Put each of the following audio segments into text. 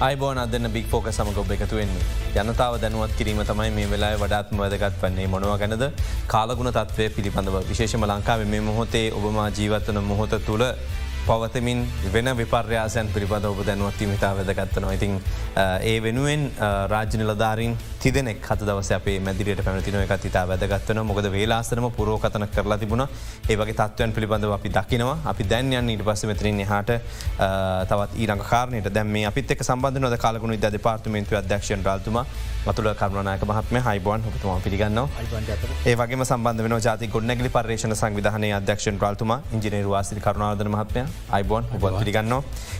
අයිබෝන අදන්න බික් ෆෝක සමග ඔබ එකතු වෙන්නේ. ජනතාව දැනුවත් කිරීම තමයි මේ වෙලා වඩාත්ම වැදගත් වන්නේ. මොනව ගැනද? කාලගුණ තත්වය පිළිබඳව. විශේෂම ලංකාව මේ මොහොතේ ඔබමා ජීවත්වන මොහොත තුළ පවතමින් වෙන විපර්යාසයන් පිළිබඳ ඔබ දැනුවත්වීම තා වැදගත්තනවා ඉතින් ඒ වෙනුවෙන් රාජ්‍ය නිලධාරින් තිදනෙක් හත දවස අපේ මැදිරියට පැමතින එකත් ඉතා වැදගත්වන මොකද වේලාසරම පුරෝකතන කරලා තිබුණ. ඒවගේ තත්වයන් පිළිබඳව අපි දකිනවා. අපි දැන්යන් ඊට පස්ස මෙතරින් හට තවත් ඊරං කාරනයට දැම අපිත් එක් සම්බඳ නොද කාලගුණ ද පාර්තමේන්තු අධ්‍යක්ෂන් රාතුම මතුල කරුණනායක මහත්ම හයිබෝන් හතුම පිළිගන්න ඒවගේ සම්බන්ධ වන ජාති ගොඩනැගලි පර්ේෂණ සංවිධානය අධ්‍යක්ෂන් රාතුම ඉජිනේරවාසි කරුණාදන මහත්මය. අයිබෝන් ඔබ පිළිගන්න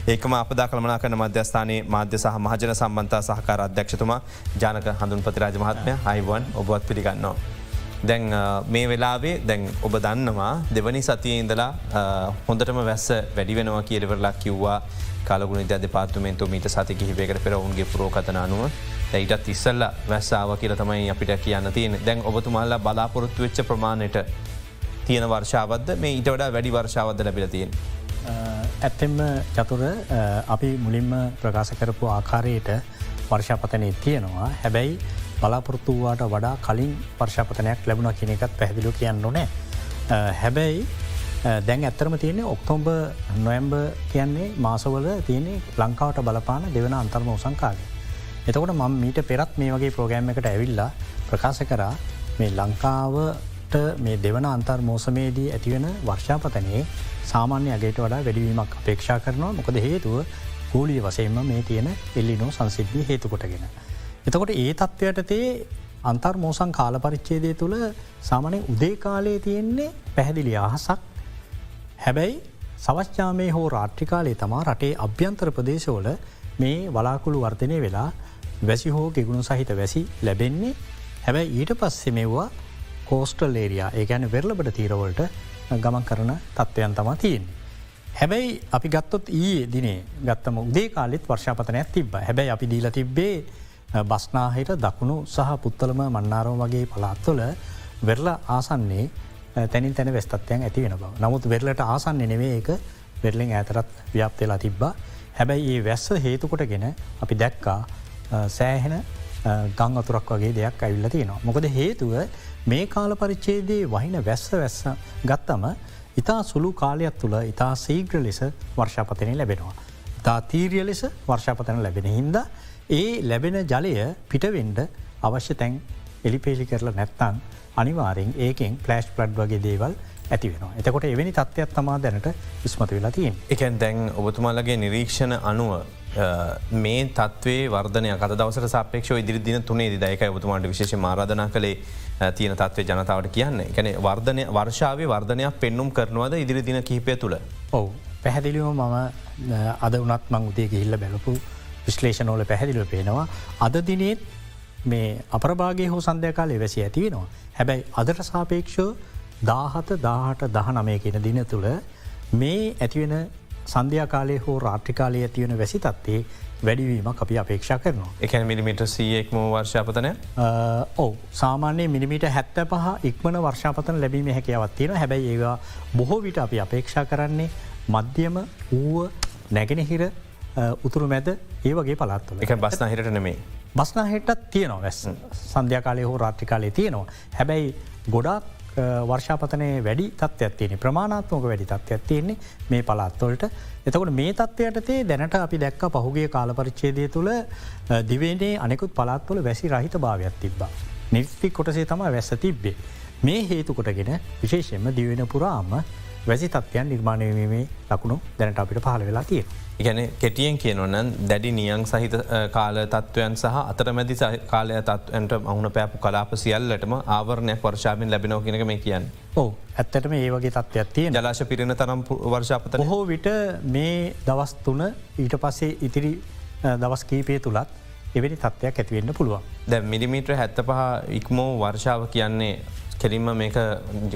ඒකම අපදා කළමනා කන මධ්‍යස්ථානයේ මාධ්‍ය සහ මහජන සම්බන්තා සහකාර අධ්‍යක්ෂතුමා ජානක හඳුන් පතිරාජ මහත්මය. අයිවන් ඔබත් පිළිගන්නවා. දැන් මේ වෙලාවේ දැන් ඔබ දන්නවා දෙවනි සතිය ඉඳලා හොඳටම වැස්ස වැඩි වෙනවා කියලවරලා කිව්වා. කාලගුණ ද පාත්තුමෙන්තු මීට සති කිහිපයකට පෙර ඔුන්ගේ පුරෝකතන අනුව. දැයිටත් ඉස්සල්ල වැස්සාාව කියල තමයි අපිට කියන්න තියෙන දැන් ඔබතුමල්ලා බලාපොරොත්තු වෙච්ච ප්‍රමාණයට තියෙන වර්ෂාවද මේ ඊට වඩා වැඩි වර්ෂාවද ලැබිල තියෙන. ඇත්තෙම චතුර අපි මුලින්ම ප්‍රකාශ කරපු ආකාරයට වර්ෂාපතනය තියෙනවා හැබැයි බලාපොරොත්තුවාට වඩා කලින් පර්ශාපතනයක් ලැබුණ කියන එකත් පැහදිලු කියන්න නොනෑ. හැබැයි දැන් ඇත්තරම තියන්නේ ඔක්තෝම්බ නොයම්බ කියන්නේ මාසවල තියනෙ ලංකාවට බලපාන දෙවන අන්තර්ම උසංකාලය. එතකොට මම මීට පෙරත් මේ වගේ ප්‍රෝගෑම් එකට ඇවිල්ලා ප්‍රකාශ කරා මේ ලංකාවට මේ දෙවන අන්තර් මෝසමේදී ඇතිවෙන වර්ෂාපතනයේ සාමාන්‍ය අගේට වඩා වැඩිවීමක් අපේක්ෂා කරනවා මොකද හේතුව කූලිය වසයෙන්ම මේ තියෙන එල්ලිනෝ සංසිද්ධිය හේතුකොටගෙන. එතකොට ඒ තත්ත්වයට තේ අන්තර් මෝසං කාල පරිච්චේදය තුළ සාමනය උදේ කාලයේ තියෙන්නේ පැහැදිලි අහසක් හැබැයි සවස්්‍යාමය හෝ රාට්‍රිකාලේ තමා රටේ අභ්‍යන්තර ප්‍රදේශවල මේ වලාකුළු වර්ධනය වෙලා වැසි හෝ ගෙගුණු සහිත වැසි ලැබෙන්නේ හැබැයි ඊට පස්සෙ මෙව්වා කෝස්ටල් ඒරයා ඒ ගැන වෙරලබට තීරවලට ගමන් කරන තත්ත්වයන් තමා තියන්නේ. හැබැයි අපි ගත්තොත් ඒ දිනේ ගත්තම උදේ කාලෙත් වර්ෂාපතනයක් තිබ හැබැයි අපි දීල තිබ්බේ බස්නාහිට දකුණු සහ පුත්තලම මන්නාරෝ වගේ පලාත්තුල වෙරල ආසන්නේ තැනින් තැන වෙස්තත්වයන් ඇති වෙන බව. නමුත් වෙරලට ආසන්නේ නෙවේ එක වෙරලින් ඇතරත් ව්‍යාප්තලා තිබ්බා හැබැයි ඒ වැස්ස හේතුකොටගෙන අපි දැක්කා සෑහෙන ගං අතුරක් වගේ දෙයක් ඇවිල්ල තියෙනවා. මොකද හේතුව මේ කාල පරිච්චේදේ වහින වැස්ස වැස්ස ගත්තම ඉතා සුළු කාලයක් තුළ ඉතා සීග්‍ර ලෙස වර්ෂාපතනය ලැබෙනවා. ඉතා තීරිය ලෙස වර්ෂාපතන ලැබෙන හින්ද ඒ ලැබෙන ජලය පිටවෙන්ඩ අවශ්‍ය තැන් එලිපේලි කරලා නැත්තන් අනිවාරෙන් ඒකෙන් පලස්් ප්ලඩ් වගේ දේවල් ඇති වෙන එතකොට එවැනි තත්ත්වයක් තමා දැනට විස්මතු වෙලා තියෙන්. එකන් දැන් ඔබතුමාලගේ නිරීක්ෂණ අනුව මේ තත්වේ වර්ධනය කත දවසට සාපේක්ෂ ඉදිරි දින තුනේ දයක ඔබතුමාට විශේෂ මාරාධනා කළේ තියෙන තත්වේ ජනතාවට කියන්න එකන වර්ධනය වර්ෂාවේ වර්ධනයක් පෙන්නුම් කරනවද ඉදිරි දින කිහිපය තුළ. ඔවු පැහැදිලිව මම අද වනත් මං උදේ ගිහිල්ල බැලපු විශ්ලේෂනෝල පැහැදිලිව පේනවා. අද දිනේත් මේ අපරභාගේ හෝ සන්ධය කාලය වැසි ඇතිවෙනවා. හැබැයි අදට සාපේක්ෂෝ දාහත දාහට දහ නමය කියෙන දින තුළ මේ ඇතිවෙන සන්ධ්‍යකාලය හෝ රාට්‍රිකාලය ඇතිවන වැසි තත්වේ වැඩිවීම අපි අපේක්ෂා කරනවා. එක මිමිට සියෙක්ම වර්ෂාපතන? ඕ සාමාන්‍ය මිනිමිට හැත්ත පහ ඉක්මන වර්ෂාපතන ලැබීම හැකවත්තියෙන හැබැයි ඒවා බොහෝ විට අපි අපේක්ෂා කරන්නේ මධ්‍යම ඌව නැගෙනහිර උතුරු මැද ඒ වගේ පලාත්තුල එක බස්නාහිරට නෙමේ. බස්නාහෙටත් තියනවා වැස්. සන්ධ්‍යකාලය හෝ රාට්‍රිකාලය තියනවා. හැබැයි ගොඩක් වර්ෂාපතනය වැඩි තත්ත්වයක් තියෙන ප්‍රමාණත්මක වැඩි තත්ත්වයක් තියෙන්නේ මේ පලාත්වොලට එතකොට මේ තත්ත්වයටතේ දැනට අපි දැක්ක පහුගේ කාලපරිච්චේදය තුළ දිවේනේ අනෙකුත් පලාත්වල වැසි රහිත භාවයක් තිබ්බා. නිර්ති කොටසේ තම වැස්ස තිබ්බේ. මේ හේතු කොටගෙන විශේෂයෙන්ම දිවෙන පුරාම වැසි තත්වයන් නිර්මාණයවීමේ ලකුණු දැනට අපිට පහල වෙලා තියෙන. ගැන කෙටියෙන් කියනොන්න දැඩි නියන් සහිත කාල තත්ත්වයන් සහ අතරමැදි කාලය තත්වන්ට මහුණ පැපු කලාප සියල්ලටම ආවරණයක් වර්ශාපෙන් ලැබෙනව කියෙනක මේ කියන්න. ඕ ඇත්තටම ඒ වගේ තත්ත්වයක් තිය ජලාශ පිරෙන තරම් වර්ශාපත හෝ විට මේ දවස් තුන ඊට පස්සේ ඉතිරි දවස් කීපය තුළත් එවැනි තත්ත්වයක් ඇතිවෙන්න පුළුවන්. දැ මිලිමිට්‍ර හැත්ත පහ ඉක්මෝ වර්ෂාව කියන්නේ කෙලින්ම මේක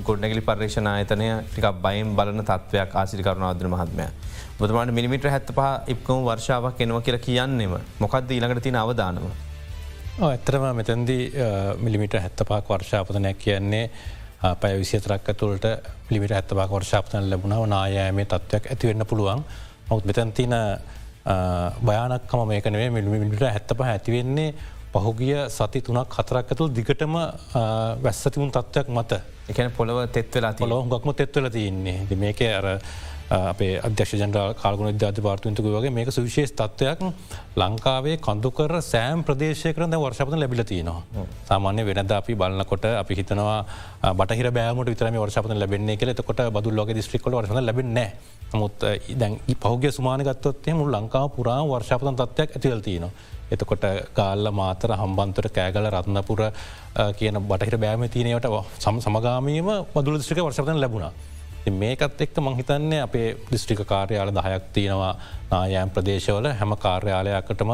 ගොඩනැගලි පර්ේෂණ ආයතනය ටික බයිම් බලන තත්වයක් ආසිරිකරුණාදර මහත්මය. බතුමාට මිනිමිට හැත්ත පහ ඉක්කම වර්ෂාවක් එනවා කියලා කියන්නෙම මොකක්ද ඊළඟට තින අවධානව. ඇත්තරම මෙතැන්දී මිලිමිට හැත්ත පාක් වර්ෂාපතනයක් කියන්නේ පය විසිතරක් තුළට පිළිමිට ඇත්තපාක් වර්ෂාපතන ලැබුණාව නායෑමේ තත්වයක් ඇතිවෙන්න පුළුවන් ඔවුත් මෙතැන්තින භයානක්කම මේකනේ මිමිට හැත්තප ඇතිවෙන්නේ පහුගිය සති තුනක් හතරක් ඇතුළ දිගටම වැස්සතිමුන් තත්ත්වයක් මත. එකන පොළව තෙත් වෙලා පොලො ගක්ම තෙත්වල තියන්නේ. මේක අර අපේ අධ්‍යක්ෂ ජනරා කාලගුණ විද්‍යාධ පාර්තුන්තුක වගේ මේක සුවිශේෂ තත්වයක්. ලංකාවේ කඳුකර සෑම් ප්‍රදේශය කරන වර්ෂපත ලැබිල තියනවා. සාමාන්‍ය වෙනද අපි බලන්නකොට අපි හිතනවා බටහිර බෑමට විතරම වර්ෂපත ලැබෙන්නේ කෙ කොට බදු ලෝක දිස්ත්‍රික්කොට වර්ස ලැබෙන්නේ නමුත් දැන් පහුගේ සුමානගත්තොත්තේ මුල් ලංකාව පුරා වර්ෂපතන් තත්වයක් ඇතිවල් තියනවා. එතකොට ගාල්ල මාතර හම්බන්තර කෑගල රත්නපුර කියන බටහිර බෑම තියනයට සම සමගාමීම බදුල දිස්ත්‍රික වර්ෂපතන ලැබුණා. මේකත් එක්ක මංහිතන්නේ අපේ දිස්ට්‍රික කාර්යාල දහයක් තියෙනවා නායෑම් ප්‍රදේශවල හැම කාර්යාලයකටම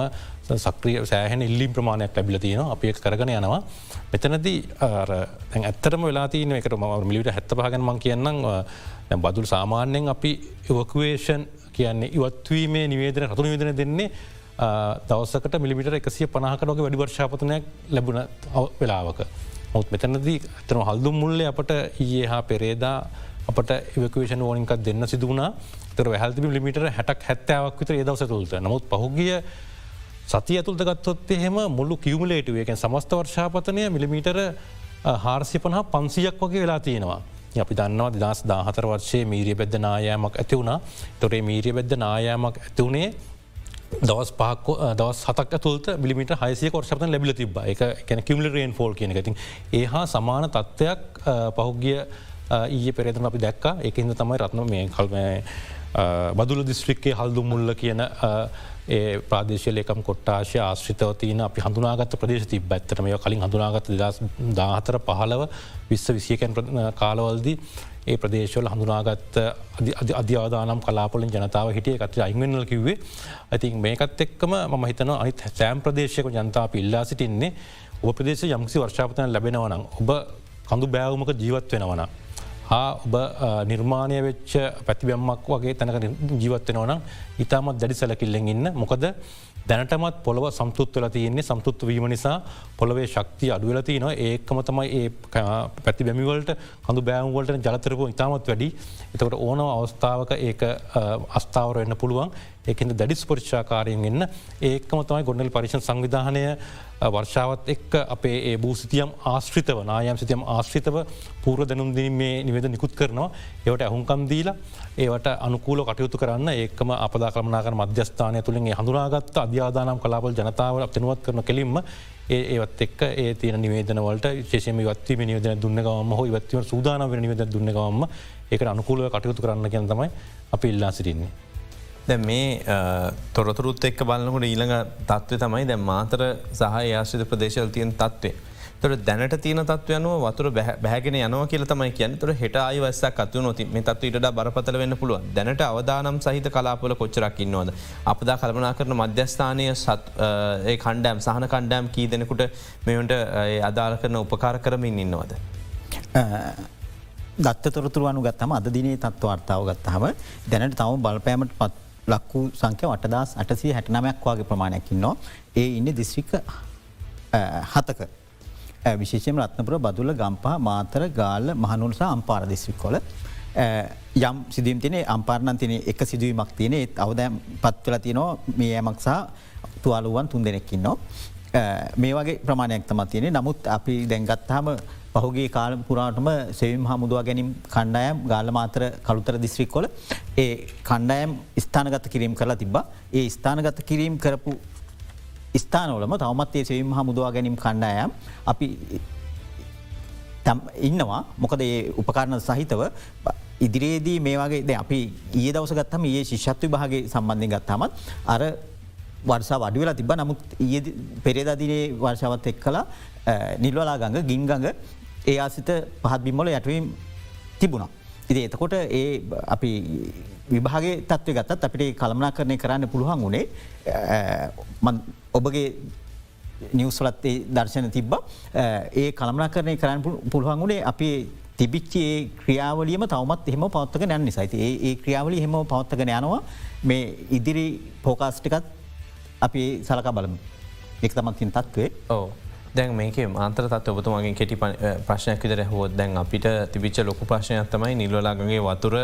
සක්‍රිය සෑහන ඉල්ලිම් ප්‍රමාණයක් ලැබිල තියෙන අප කරගෙන යනවා. මෙතනදී ඇත්තරම වෙලා තියන එකට ම මිලිට හැත්ත පහගන මං කියන්නම් බදුල් සාමාන්‍යයෙන් අපි ඉවකුවේෂන් කියන්නේ ඉවත්වීමේ නිවේදන රතු නිවේදන දෙන්නේ දවසකට මිලිමිට එකසිය පනාහකනක වැඩි වර්ෂාපතනයක් ලැබුණ වෙලාවක. මුත් මෙතනදී ඇතන හල්දුම් මුල්ලේ අපට ඒ හා පෙරේදා අපට ඉවකවේෂන ඕනිකක් දෙන්න සිදුවනා තර හැල්තිබි ලිමිට හැටක් හැත්තාවක් විතර ඒදවස තුළට නමුත් පහුගිය සති ඇතුළට ගත්තොත් එහෙම මුල්ලු කිවමලේටුවයකෙන් සමස්ත වර්ෂාපතනය මිලිමීටර හාර්සි පනහා පන්සියක් වගේ වෙලා තියෙනවා. අපි දන්නවා දස් දාහතර වර්ෂයේ මීරිය බෙද්ද නායෑමක් ඇති වුණා තොරේ මීරිය බෙද්ද නායෑමක් ඇතිවුණේ දවස් පහක් දවස් හතක් තුළට බිලිමිට හයිසිය කොර්ෂපත ලැබිල තිබ එක කැන කිමල රේන් ෆෝල් කියන ඇති ඒ හා සමාන තත්ත්වයක් පහුගිය ඊය පෙරේතන අපි දැක්ක. එකහිද තමයි රත්න මේ කල්ම බදුල දිස්ත්‍රික්කේ හල්දු මුල්ල කියන ඒ ප්‍රදේශලයකම් කොට්ටාශය ආශ්‍රිතව තියන අපි හඳුනාගත ප්‍රදේශ ති බැත්තරම කලින් හඳුනාගත දස් දාහතර පහලව විශ්ව විසියකැන් කාලවල්දී ඒ ප්‍රදේශවල හඳුනාගත්ත අධ්‍යාදානම් කලාපොලින් ජනතාව හිටිය කට අයිමනල කිව්වේ ඇතින් මේකත් එක්කම ම හිතන අනිත් සෑම් ප්‍රදේශයක ජනතා පිල්ලා සිටින්නේ ඔබ ප්‍රදේශ යම්සි වර්ෂාපතන ලැබෙනවනම් ඔබ කඳු බෑවමක ජීවත් වෙනවනම්. හා ඔබ නිර්මාණය වෙච්ච පැතිබැම්මක් වගේ තැනක ජීවත්වෙනවනම් ඉතාමත් දැඩි සැලකිල්ලෙන් ඉන්න. මොකද දැනටමත් පොළව සම්තුත්වල තියන්නේ. සම්තුත්ව වීම නිසා පොළවේ ශක්තිය අඩුවලති න ඒකම තමයි ඒ පැති බැමිවලට හඳු බෑම්වලට ජලතරපු ඉතාමත් වැඩි. එතකට ඕනව අවස්ථාවක ඒක අස්ථාවර එන්න පුළුවන්. ඒකෙන්ද දැඩිස් පරිච්ෂාකාරයෙන් එන්න ඒකම තමයි ගොඩනල් පරිශන් සංවිධානය වර්ෂාවත් එක් අපේ ඒ භූසිතියම් ආශ්‍රිතව නායම් සිතියම් ආශ්‍රිතව පූර දැනුම් දිනීමේ නිවද නිකුත් කරනවා ඒවට ඇහුන්කම් දීලා ඒවට අනුකූල කටයුතු කරන්න ඒකම අපදා කමනාකර මධ්‍යස්ථානය තුළින් හඳුනාගත්ත අධ්‍යාදානම් කලාපල් ජනතාව අපතනුවත් කරන කෙලින්ම ඒ ඒවත් එක් ඒ තියෙන නිවේදනවලට ශේෂම වත්වීම නිවදන දුන්නගවම හෝ ඉවත්වීම සූදාන වෙන නිවද දුන්නගවම ඒක අනුකූලව කටයුතු කරන්න ගැන තමයි අපි ඉල්ලා සිටින්නේ. දැ මේ තොරතුරුත් එක් බලන්නකට ඊළඟ තත්ව තමයි දැ මාතර සහ ආශ්‍රිත ප්‍රදේශල් තියන් තත්වේ. තොර දැනට තියන තත්වයනුව වතුර බැගෙන යනව කියල තමයි කියන්න තුර හෙට අයිවස්සක් අත්ව නොති මේ තත්ව ඉට බරපතල වෙන්න පුළුව දැනට අවදානම් සහිත කලාපොල කොච්චරක්කින්නවද. අපදා කල්පනා කරන මධ්‍යස්ථානය සත් කණ්ඩෑම් සහන කණ්ඩෑම් කී දෙනෙකුට මෙවන්ට අදාළ කරන උපකාර කරමින් ඉන්නවද. දත්ත තොරතුර අනු ගත්තම අද දිනේ තත්ව අර්තාව ගත්තහම දැනට තම බලපෑමට පත් ලක්කු සංඛ්‍ය වටදස් අටසි හැටනමයක් වගේ ප්‍රමාණයක්කින්නවා ඒ ඉන්න දිස්ත්‍රික්ක හතක. විශේෂම රත්නපුර බදුල ගම්පා මාතර ගාල්ල මහනුනිසා අම්පාර දිස්ත්‍රික්කොල යම් සිදුවම් තින අම්පාරණන් තින එක සිදුවීමක් තියන ඒත් අවදෑම් පත්වල තියනවා මේ ඇමක්සා තුවාලුවන් තුන් දෙනෙක්කින්නවා. මේ වගේ ප්‍රමාණයක් තම තියෙන නමුත් අපි දැන්ගත්හම පහුගේ කාල පුරාටම සෙවිම් හමුදුව ගැනිම් කණ්ඩායම් ගාල මාතර කළුතර දිස්ත්‍රික්කොල ඒ කණ්ඩායම් ස්ථානගත කිරීම් කරලා තිබා ඒ ස්ථානගත කිරීම් කරපු ස්ථානවලම තවමත්ේ සෙවිම් හමුදවා ගැනිම් කණ්ඩායම් අපි ඉන්නවා. මොකද ඒ උපකාරණ සහිතව ඉදිරියේදී මේ වගේ ද අපි ඒ දවස ගත්තම ඒ ශිෂත්ව භාගේ සම්බන්ධය ගත්තාමත් අර වර්සා වඩි වෙලා තිබ නමුත් පෙරේදදිනේ වර්ෂාවත් එක් කලා නිල්වලා ගඟ ගින්ගඟ ඒ ආසිත පහත් බිම්මොල යටවීම් තිබුණා. ඉති එතකොට ඒ අපි විභාගේ තත්ව ගත්තත් අපිට කළමනා කරණය කරන්න පුළුවන් වුණේ ඔබගේ නිවසලත් ඒ දර්ශන තිබ්බ ඒ කළමනා කරණය කරන්න පුළුවන් වුණේ අපි තිබිච්චේ ක්‍රියාවලියම තවමත් එහෙම පවත්තක නැන්න සයිති ඒ ක්‍රියාවලි හෙම පවත්තකන යනවා මේ ඉදිරි පෝකාස්ටිකත් අපි සලකා බලමු. එක් තමත්තින් තත්වේ ඕ. දැන් මේක මාන්තරත් ඔබතුමගේ කෙටි ප්‍රශ්නයක් විදර හෝත් දැන් අපිට තිබිච්ච ලොකු ප්‍රශ්නයක් තමයි නිල්වලාගගේ වතුර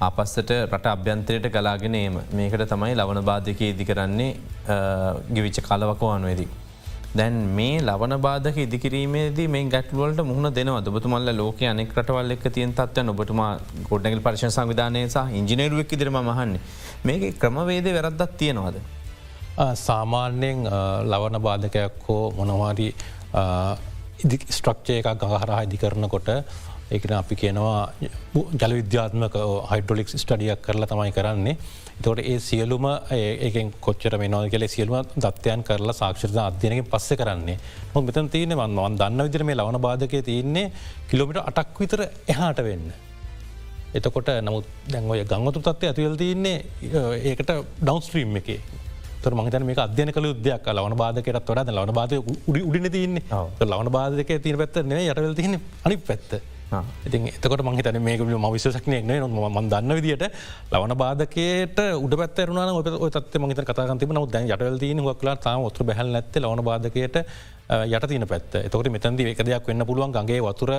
අපස්සට රට අභ්‍යන්තරයට ගලාගෙනේම මේකට තමයි ලවන බාධක ඉදි කරන්නේ ගිවිච්ච කලවකවානුවේදී. දැන් මේ ලවන බාධක ඉදිකිරීමේදී මේ ගැටලුවලට මුහුණ දෙනව ඔබතුමල්ල ලෝක අනෙක් රටවල් එක් තියන් තත්ව ඔබතුමා ගොඩ්ඩගල් පර්ශ සංවිධානය සහ ඉංජිනේරුවක් ඉදිරම මහන්නේ මේක ක්‍රමවේද වැරද්දත් තියෙනවාද. සාමාන්‍යයෙන් ලවන බාධකයක් හෝ මොනවාරි ස්ට්‍රක්ෂය එකක් ගහරහා ඉදි කරනකොට ඒකන අපි කියනවා ජල විද්‍යාත්මක හයිඩ්‍රොලික් ස්ටඩියක් කරලා තමයි කරන්නේ. තොට ඒ සියලුම ඒකෙන් කොච්චර මෙනවාද කියල සියලුම දත්වයන් කරලා සාක්ෂරත අධ්‍යයනකින් පස්ස කරන්නේ. මො මෙතන් තියන මන්වන් දන්න විදිර මේ ලවන බාධකය තියන්නේ කිලෝමිට අටක් විතර එහාට වෙන්න. එතකොට නමුත් දැන්වය ගංවතු තත්වය ඇතිවල් තියන්නේ ඒකට ඩවන්ස්ට්‍රීම් එකේ තර මහිතන මේ අධ්‍යන කළ උද්‍යයක් ලවන බාධකයට වඩ ලවන බාධය උඩි උඩින තියන්නේ. ලවන බාධක තින පැත්ත නේ යටවල් තියන්නේ අනි පැත්ත. ඉති එතකොට මහිතන මේක ම විශසක්නයක් න ම දන්න විදිට ලවන බාධකයට උඩ පැත්තරන ඔ තත් මහිත කතාගන්තිම නව දැන් යටවල්තින හක්ලා තාම ඔත්‍ර බැහල් නැත්ත ලවන බාධකයට යට තින පැත් එතකට මෙතැදි එක දෙයක් වෙන්න පුළුවන්. ගගේ වතුර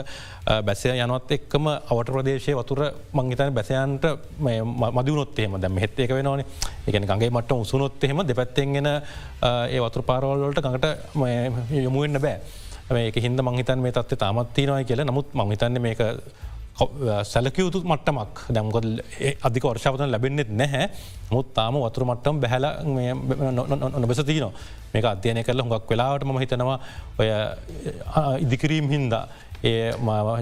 බැසය යනවත් එක්කම අවට ප්‍රදේශය වතුර මංහිතන බැසයන්ට මදිවනොත්තේම දැම හෙත් එක වෙනවාන. එකන ගගේ මට උසුනොත් එහෙම දෙපැත්තෙන්ගෙන ඒ වතුර පාරවල්ලට ගඟට යොමුවෙන්න බෑ. ඒක හින්ද මංහිතන් මේ තත්ව තාමත්තිනවයි කියල. නමුත් මංහිතන්න මේක සැලකයුතු මට්ටමක්. දැම්කොල් අධික වර්ෂාවතන ලැබෙන්න්නෙත් නැහැ. මුත් තාම වතුර මට්ටම් බැහල නොබෙස තියන මේක අධ්‍යයනය කරල හොඟක් වෙලාවට ම හිතනවා ඔය ඉදිකිරීම් හින්දා ඒ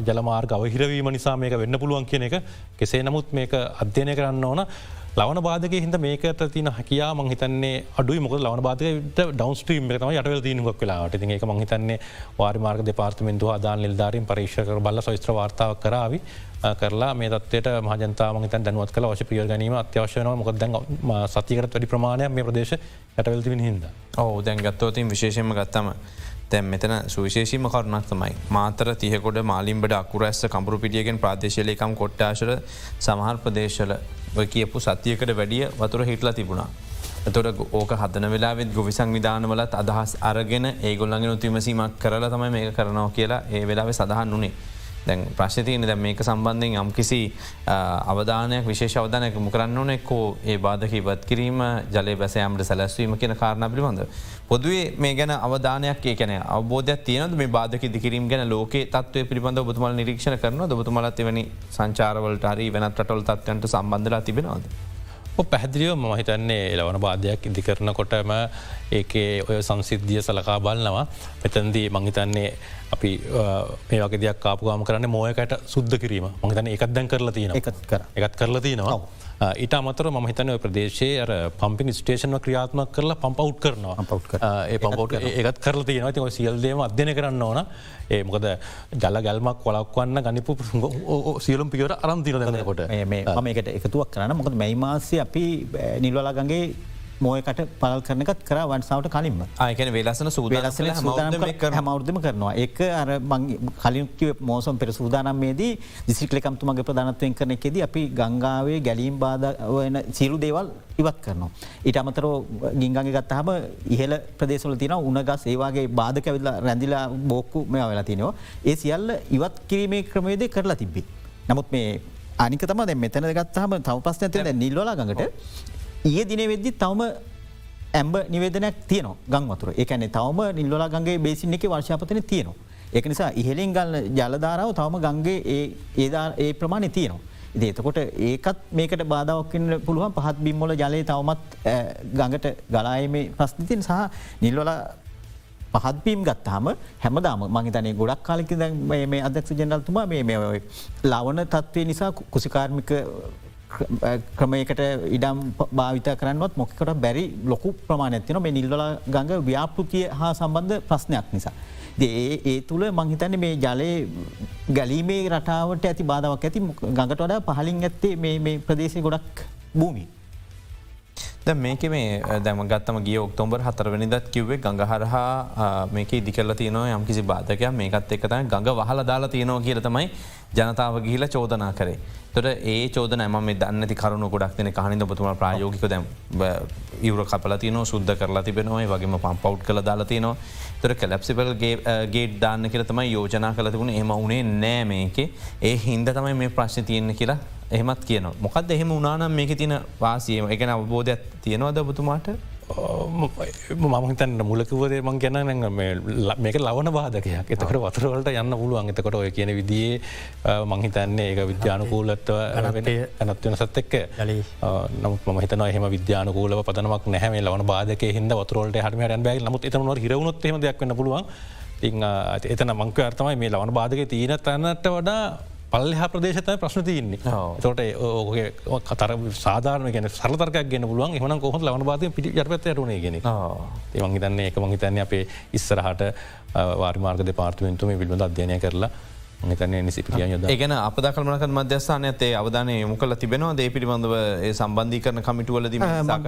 ජලමාර් අවහිරවීම නිසා මේක වෙන්න පුළුවන් කියන එක. කෙසේ නමුත් මේක අධ්‍යයනය කරන්න ඕන. ලවන බාධක හිද මේකට තින හැකයා මංහිතන්නේ අඩු මොක ලවන බාධකට ඩවන්ස්ට්‍රීම් තම යටවල දීනක් වෙලාට ති එක මහිතන්නේ වාරිමාර්ග දෙපාර්තමෙන්තු ආදාන නිල්ධාරින් පරීක්ෂක බල සොස්ත්‍ර වාර්තාව කරාව කරලා මේ තත්වයට මහජනතා මහිත දැනුවත් කළ. වශ ප්‍රිය ගැනීම අත්‍යවශයන මොක දැන් සතිකට වැඩි ප්‍රමාණයක් මේ ප්‍රදේශ යටවලතිවිනි හිද. ඔහු දැන් ගත්තවතින් විශේෂම ගත්තම තැම් මෙතන සුවිශේෂීම කරුණක් තමයි මාතර තියකොට මාලින්බට අකුරැස්ස කම්පරු පිටියගෙන් ප්‍රදේශලයකම් කොට්ටාශර සමහර ප්‍රදේශල කියපු සතියකට වැඩිය වතුර හිටලා තිබුණා. තොට ඕක හදන වෙලාවෙත් ගොවිසං විධානවලත් අදහස් අරගෙන ඒගොල්ලගෙන උතිමසීමක් කරලා තමයි මේක කරනවා කියලා ඒ වෙලාවෙ සඳහන් වනේ. දැන් ප්‍රශ්තියන දැ මේක සම්බන්ධයෙන් යම් කිසි අවධානයක් විශේෂ අවධානයක් මුකරන්න ඕනෙක්කෝ ඒ බාධක ඉවත් කිරීම ජලය බැසයම්ට සැලැස්වීම කියන කාරණ පිළිබඳ. පොදුවේ මේ ගැන අවධානයක් ඒකන අවබෝධයක් තියනද මේ බාධක දිකිරීම ගැන ලෝක තත්වය පිළිබඳ බතුමල් නිරීක්ෂණ කරන දබතුමලත් එවැනි සංචාරවලට හරි වෙනත් රටවල් තත්වයන්ට සම්බන්ධලා තිබෙනවාද. පැහැදිලියෝ මහිතන්නේ එලවන බාධයක් ඉදි කරනකොටම ඒකේ ඔය සංසිද්ධිය සලකා බලනවා. මෙතන්දී මංහිතන්නේ අපි මේ වගේ දෙයක් කාපුගාම කරන්න මෝයකට සුද්ද කිරීම. මහිතන එකත් දැන් කරලා තියෙන එකත් කරලා තියෙනවා. ඊට අමතර ම හිතන ප්‍රදේශයේ අර පම්පින් ස්ටේෂන්ව ක්‍රියාත්මක් කරලා පම්පවට් කරනවා. ඒ පම්පවට් ඒත් කරලා තියෙනවා. ති සියල්දේම අධ්‍යන කරන්න ඕන. ඒ මොකද ජල ගැල්මක් කොලක්වන්න ගනිපු සියලුම් පියවර අරම්තින දනකොට මේකට එකතුවක් කරන්න. මොකද මැයිමාසය අපි නිල්වලාගගේ මෝයකට පල් කරනකත් කර වන්සාාවට කලින්ම ආයකන වෙලසන සූදලසන හැමවුදම කරනවා එක අර කලින්කිව මෝසම් පෙර සූදානම්මේදී දිසිකලකම්තුමගේ ප්‍රධානත්වයෙන් කරන එකෙද අපි ගංගාවේ ගැලීම් බාධන සිරු දේවල් ඉවත් කරනවා. ඊට අමතරෝ ගිංගගේ ගත්තහම ඉහල ප්‍රදේශල තින උනගස් ඒවාගේ බාධක ඇවිල්ලා රැඳිලා බෝක්කු මෙ වෙලා තිනවා. ඒ සියල්ල ඉවත් කිරීමේ ක්‍රමේදය කරලා තිබ්බේ. නමුත් මේ අනිකතම මෙතන ගත්තහම තව පස් ඇතින නිල්වලා ගඟට ඒ දින වෙද්දි තවම ඇම්බ නිවේදනයක් තියන ගංවතුර එකන තවම නිල්ලොලා ගගේ බේසින් එක වර්ශාපතන තියනවා. එක නිසා ඉහෙලින් ගල්ල ජලධාරාව තවම ගංගේ ඒදා ඒ ප්‍රමාණය තියනවා. ඉති එතකොට ඒකත් මේකට බාධාවක්කන්න පුළුවන් පහත් බිම්මොල ජලය තවමත් ගඟට ගලායමේ ප්‍රස්තිතින් සහ නිල්වල පහත්පීම් ගත්තාම හැමදාම මහිතනේ ගොඩක් කාලෙකි මේ අදක්ෂ ජනල්තුමා මේ ලවන තත්වය නිසා කුසිකාර්මික ක්‍රමයකට ඉඩම් භාවිත කරන්නවත් මොකට බැරි ලොකු ප්‍රමාණයක්තින මේ නිල්වල ගඟ ව්‍යාපෘතිය හා සම්බන්ධ ප්‍රශ්නයක් නිසා. ඒ ඒ තුළ මංහිතන්න මේ ජලය ගැලීමේ රටාවට ඇති බාධාවක් ඇති ගඟට වඩා පහලින් ඇත්තේ මේ ප්‍රදේශය ගොඩක් භූමි. ද මේක මේ දැම ගත්තම ගිය ඔක්තෝම්බර් හතරවනිදත් කිව්වේ ගඟහරහා මේක ඉදිකල තියන යම් කිසි බාධකයක් මේකත් එකත ගඟ වහල දාලා තියනවා කියරතමයි ජනතාව ගිහිල චෝදනා කරේ. තොට ඒ චෝදන ම දන්න කරුණු ගොඩක් දෙන කහනිද බතුම ප්‍රයෝගික දැම් ඉවර කපලතින සුද්ද කරලා තිබෙනවා වගේම පම්පව් කළ දාලතිනවා තොර කලප්සිපල්ගේ ගේට් දාන්න කියල තමයි යෝජනා කලතිබුණ එම උනේ නෑ මේක. ඒ හින්ද තමයි මේ ප්‍රශ්න තියෙන කියලා එහෙමත් කියන මොකක්ද එහෙම උනානම් මේක තින වාසියම? එකන අවබෝධයක් තියෙනවද බතුමාට මම හිතන්න මුලකිවරේ මං ගැන මේක ලවන බාධකයක්. එතකට වතරවලට යන්න පුළුවන්. එතකොට ඔය කියන විදිේ මංහිතන්නේ ඒක විද්‍යානුකූලත්ව ඇනත්වෙන සත් එක්ක. නමුත් ම හිතන එහම විද්‍යානකූල පදනමක් නැහම ලවන බාධක හිද වතරවලට හම න් බැ නමුත් එතනව හිරවුණොත් හෙම දෙයක් වන්න පුළුවන්. එතන මංක අර්තමයි මේ ලවන බාධක තියන තැනට වඩා පල්ලහ ප්‍රදේශතය ප්‍රශ්න තියන්නේ. තොට ඕගේ කතර සාධාරන ගැන සරතරකක් ගෙන පුළුවන්. එහන කොහොත් ලවන බාද පිටි ජරපත රුණේ ගෙන ඒවන් හිතන්නේ එක මහිතන්න අපේ ඉස්සරහට වාර්මාර්ග පාර්තුවෙන්තුම විල්බඳ අධ්‍යනය කරලා තන ඒගන අපද කල්මනක මධ්‍යස්ථාන ඇතේ අවධානය යොමුකල තිබෙනවා දේ පිළිබඳව සම්බන්ධී කරන කමිටුවලද